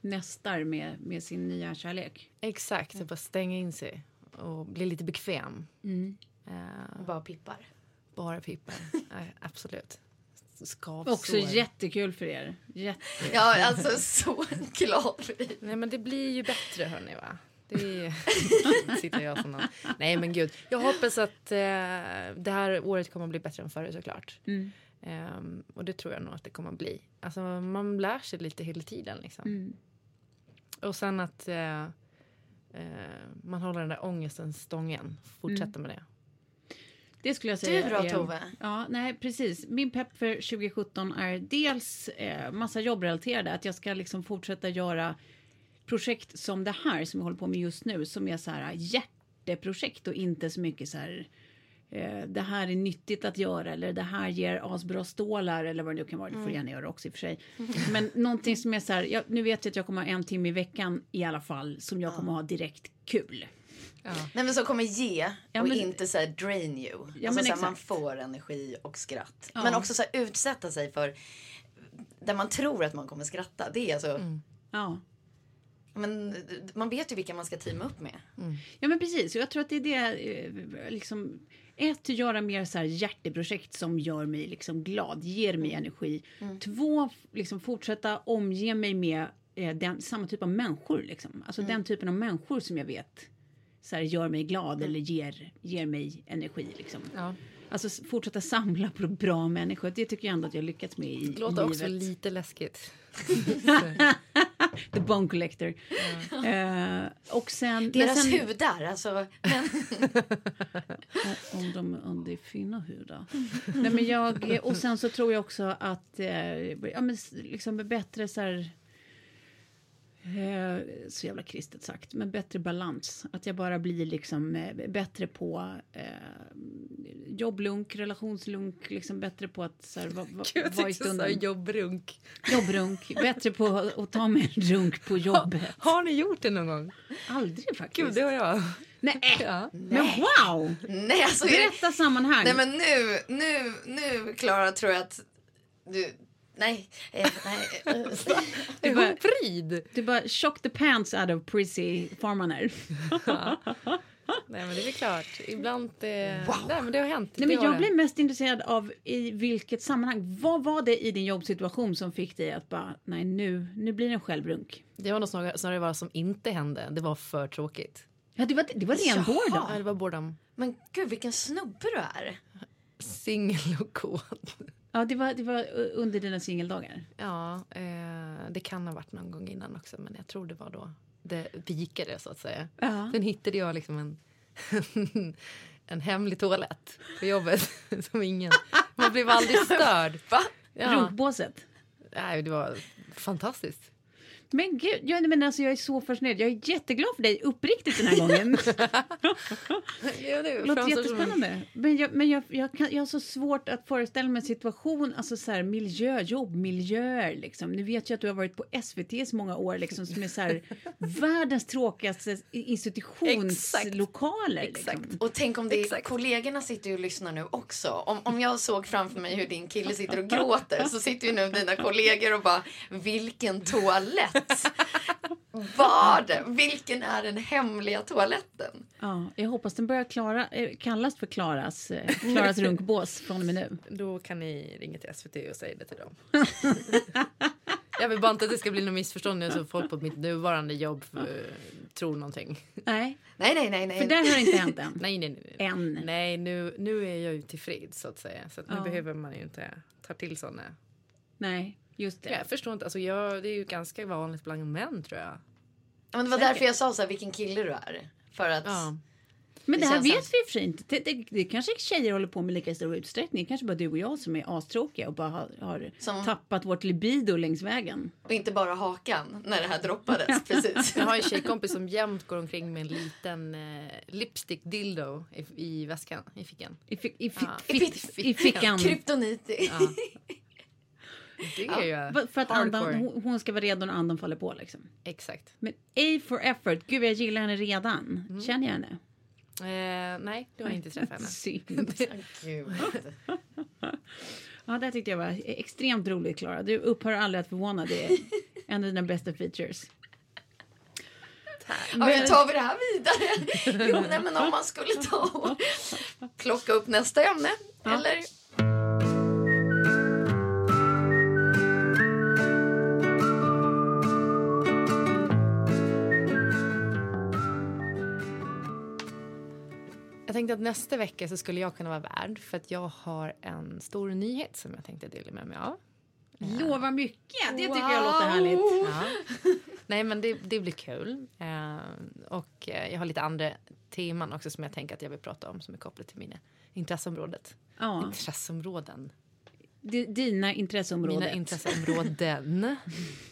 Speaker 2: Nästar med, med sin nya kärlek.
Speaker 3: Exakt, ja. bara stänga in sig och bli lite bekväm.
Speaker 2: Mm.
Speaker 4: Uh, bara pippar.
Speaker 3: Bara pippar, ja, absolut.
Speaker 2: Skavsår. Också jättekul för er. Jätte...
Speaker 4: Ja, alltså så glad för dig.
Speaker 3: Nej, men det blir ju bättre hörni va. Det [laughs] sitter jag som någon. Nej men gud. Jag hoppas att eh, det här året kommer att bli bättre än förr såklart.
Speaker 2: Mm.
Speaker 3: Um, och det tror jag nog att det kommer att bli. Alltså man lär sig lite hela tiden liksom.
Speaker 2: Mm.
Speaker 3: Och sen att uh, uh, man håller den där ångesten stången. Fortsätter mm. med det.
Speaker 2: Det skulle jag säga.
Speaker 4: Du då Tove?
Speaker 2: Ja, nej precis. Min pepp för 2017 är dels eh, massa jobbrelaterade. Att jag ska liksom fortsätta göra projekt som det här som jag håller på med just nu som är så här hjärteprojekt och inte så mycket så här eh, det här är nyttigt att göra eller det här ger asbra stålar eller vad det nu kan vara. Det får mm. gärna göra också i och för sig. Men någonting som är så här, jag, nu vet jag att jag kommer ha en timme i veckan i alla fall som jag kommer ha direkt kul.
Speaker 4: Ja. Nej men som kommer ge och men, inte så drain you. Ja, alltså så här, man får energi och skratt. Ja. Men också så här, utsätta sig för där man tror att man kommer skratta. Det är alltså
Speaker 2: mm. Ja.
Speaker 4: Men man vet ju vilka man ska teama upp med.
Speaker 2: Ja men precis, och jag tror att det är det, eh, liksom, ett, göra mer så här hjärteprojekt som gör mig liksom glad, ger mig energi. Två, liksom fortsätta omge mig med eh, den, samma typ av människor. Liksom. Alltså den typen av människor som jag vet så här, gör mig glad eller ger, ger mig energi. Liksom.
Speaker 3: Ja.
Speaker 2: Alltså fortsätta samla på bra människor. Det tycker jag ändå att jag lyckats med i
Speaker 3: Det låter också
Speaker 2: livet.
Speaker 3: lite läskigt. [laughs]
Speaker 2: The Bone Collector. Eh, och sen...
Speaker 4: Deras
Speaker 2: sen,
Speaker 4: hudar, alltså. Men, [laughs]
Speaker 2: Om de om det är fina hudar. Nej, men jag, och sen så tror jag också att eh, ja, men, liksom bättre så här... Eh, så jävla kristet sagt, men bättre balans. Att jag bara blir liksom eh, bättre på eh, jobblunk, relationslunk, liksom bättre på att så här, va, va,
Speaker 3: Gud,
Speaker 2: vara i stunden.
Speaker 3: jobbrunk.
Speaker 2: Jobbrunk, bättre på att ta mig en runk på jobbet.
Speaker 3: Har ni gjort det någon gång?
Speaker 2: Aldrig faktiskt.
Speaker 3: Gud, det har jag.
Speaker 2: Nej, [laughs]
Speaker 3: Ja.
Speaker 2: men wow!
Speaker 4: nej, alltså.
Speaker 2: Berätta sammanhang.
Speaker 4: Nej, men nu, nu, nu, Klara, tror jag att du... Nej, eh, nej. eh, [laughs]
Speaker 3: Det
Speaker 2: Du
Speaker 3: var
Speaker 2: bara-
Speaker 3: pryd.
Speaker 2: Du bara chock the pants out of prissy farmaner.
Speaker 3: Nej, men det är klart. Ibland... Det, nej, men det har hänt.
Speaker 2: Nej, men jag blir mest intresserad av i vilket sammanhang. Vad var det i din jobbsituation som fick dig att bara, nej nu, nu blir det en självrunk?
Speaker 3: Det var nog snarare, snarare vad som inte hände. Det var för tråkigt.
Speaker 2: Ja, det var, det var ren boredom.
Speaker 3: Ja, det var boredom.
Speaker 4: Men gud, vilken snubbe du är.
Speaker 3: Singel och kåt.
Speaker 2: Ja, det var, det var under dina singeldagar.
Speaker 3: Ja, eh, det kan ha varit någon gång innan också, men jag tror det var då det vikade så att säga.
Speaker 2: Ja.
Speaker 3: Sen hittade jag liksom en, [laughs] en hemlig toalett på jobbet [laughs] som ingen... Man blev aldrig störd. [laughs]
Speaker 4: Va?
Speaker 3: Ja.
Speaker 2: Runkbåset.
Speaker 3: Nej, det var fantastiskt.
Speaker 2: Men gud, jag, men alltså, jag är så fascinerad. Jag är jätteglad för dig, uppriktigt den här [laughs] gången.
Speaker 3: Ja, det
Speaker 2: låter jättespännande. Men, jag, men jag, jag, kan, jag har så svårt att föreställa mig en situation, alltså så här, miljö, jobbmiljöer. Liksom. Nu vet jag att du har varit på SVT i så många år, liksom, som är så här, [laughs] världens tråkigaste institutionslokaler.
Speaker 3: Exakt.
Speaker 2: Liksom.
Speaker 4: Och tänk om det
Speaker 3: Exakt.
Speaker 4: kollegorna sitter ju och lyssnar nu också. Om, om jag såg framför mig hur din kille sitter och gråter så sitter ju nu dina kollegor och bara vilken toalett. Vad? Vilken är den hemliga toaletten?
Speaker 2: Ja, jag hoppas den börjar klara, eh, kallas för Klaras, eh, Klaras runkbås från och med nu.
Speaker 3: Då kan ni ringa till SVT och säga det till dem. jag vill bara inte att det ska bli något missförstånd nu så folk på mitt nuvarande jobb eh, tror någonting.
Speaker 2: Nej,
Speaker 4: Nej, nej, nej, nej.
Speaker 2: för det har inte hänt än.
Speaker 3: Nej, nej, nej.
Speaker 2: Än.
Speaker 3: Nej, nu, nu är jag ju tillfreds så att säga. Så att nu
Speaker 2: Ja.
Speaker 3: behöver man ju inte ta till såna.
Speaker 2: Nej, just det.
Speaker 3: Jag förstår inte, alltså jag, det är ju ganska vanligt bland män tror jag.
Speaker 4: Ja, men det var därför jag sa så här, vilken kille du är. För att...
Speaker 3: Ja.
Speaker 2: Men det,
Speaker 4: Det
Speaker 2: här vet
Speaker 4: som-
Speaker 2: vi för sig inte. Det, det, det kanske tjejer håller på med lika stor utsträckning. Kanske bara du och jag som är astråkiga och bara har, har
Speaker 4: Som-
Speaker 2: tappat vårt libido längs vägen.
Speaker 4: Och inte bara hakan när det här droppades. [laughs] Precis.
Speaker 3: Jag har en tjejkompis som jämt går omkring med en liten eh, lipstick dildo i, i väskan, i fickan.
Speaker 2: I, fi, i, fi,
Speaker 3: Ja.
Speaker 2: fitt, i fickan.
Speaker 4: Kryptonit.
Speaker 3: Ja. Det är ju
Speaker 2: Va- För att andan,
Speaker 3: hardcore.
Speaker 2: hon, hon ska vara redo när andan faller på. Liksom.
Speaker 3: Exakt.
Speaker 2: Men A for effort. Gud, jag gillar henne redan.
Speaker 3: Mm.
Speaker 2: Känner jag henne?
Speaker 3: Eh, nej, du har inte träffat henne. [laughs]
Speaker 2: Synd. [laughs] [laughs] Ja, det tyckte jag var extremt roligt, Klara. Du upphör aldrig att förvåna. Det är en av dina bästa features.
Speaker 4: Ja, hur tar vi det här vidare? Jo, nej, men om man skulle ta och plocka upp nästa ämne. Eller?
Speaker 3: Tänkte att nästa vecka så skulle jag kunna vara värd för att jag har en stor nyhet som jag tänkte dela med mig av.
Speaker 2: Lovar mycket. Det tycker jag låter härligt.
Speaker 3: Ja. Nej men det, det blir kul. Eh, och eh, jag har lite andra teman också som jag tänker att jag vill prata om som är kopplat till mina intresseområdet.
Speaker 2: Ja,
Speaker 3: Intresseområden.
Speaker 2: di- dina intresseområden.
Speaker 3: Mina intresseområden. [laughs]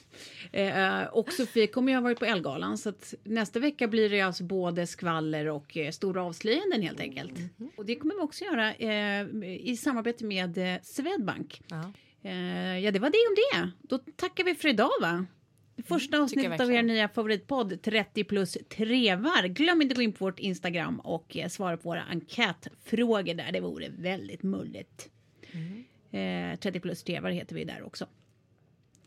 Speaker 2: Eh, och Sofie kommer ju ha varit på Elgalan så att nästa vecka blir det alltså både skvaller och eh, stora avslöjanden helt enkelt.
Speaker 3: Mhm.
Speaker 2: Och det kommer vi också göra eh, i samarbete med eh, Swedbank.
Speaker 3: Ja.
Speaker 2: Eh, ja, det var det om det. Då tackar vi för idag va? Det första avsnittet av er nya favoritpodd 30 plus trevar. Glöm inte att gå in på vårt Instagram och eh, svara på våra enkätfrågor där. Det vore väldigt mulligt.
Speaker 3: Mm.
Speaker 2: Eh, 30 plus trevar heter vi där också.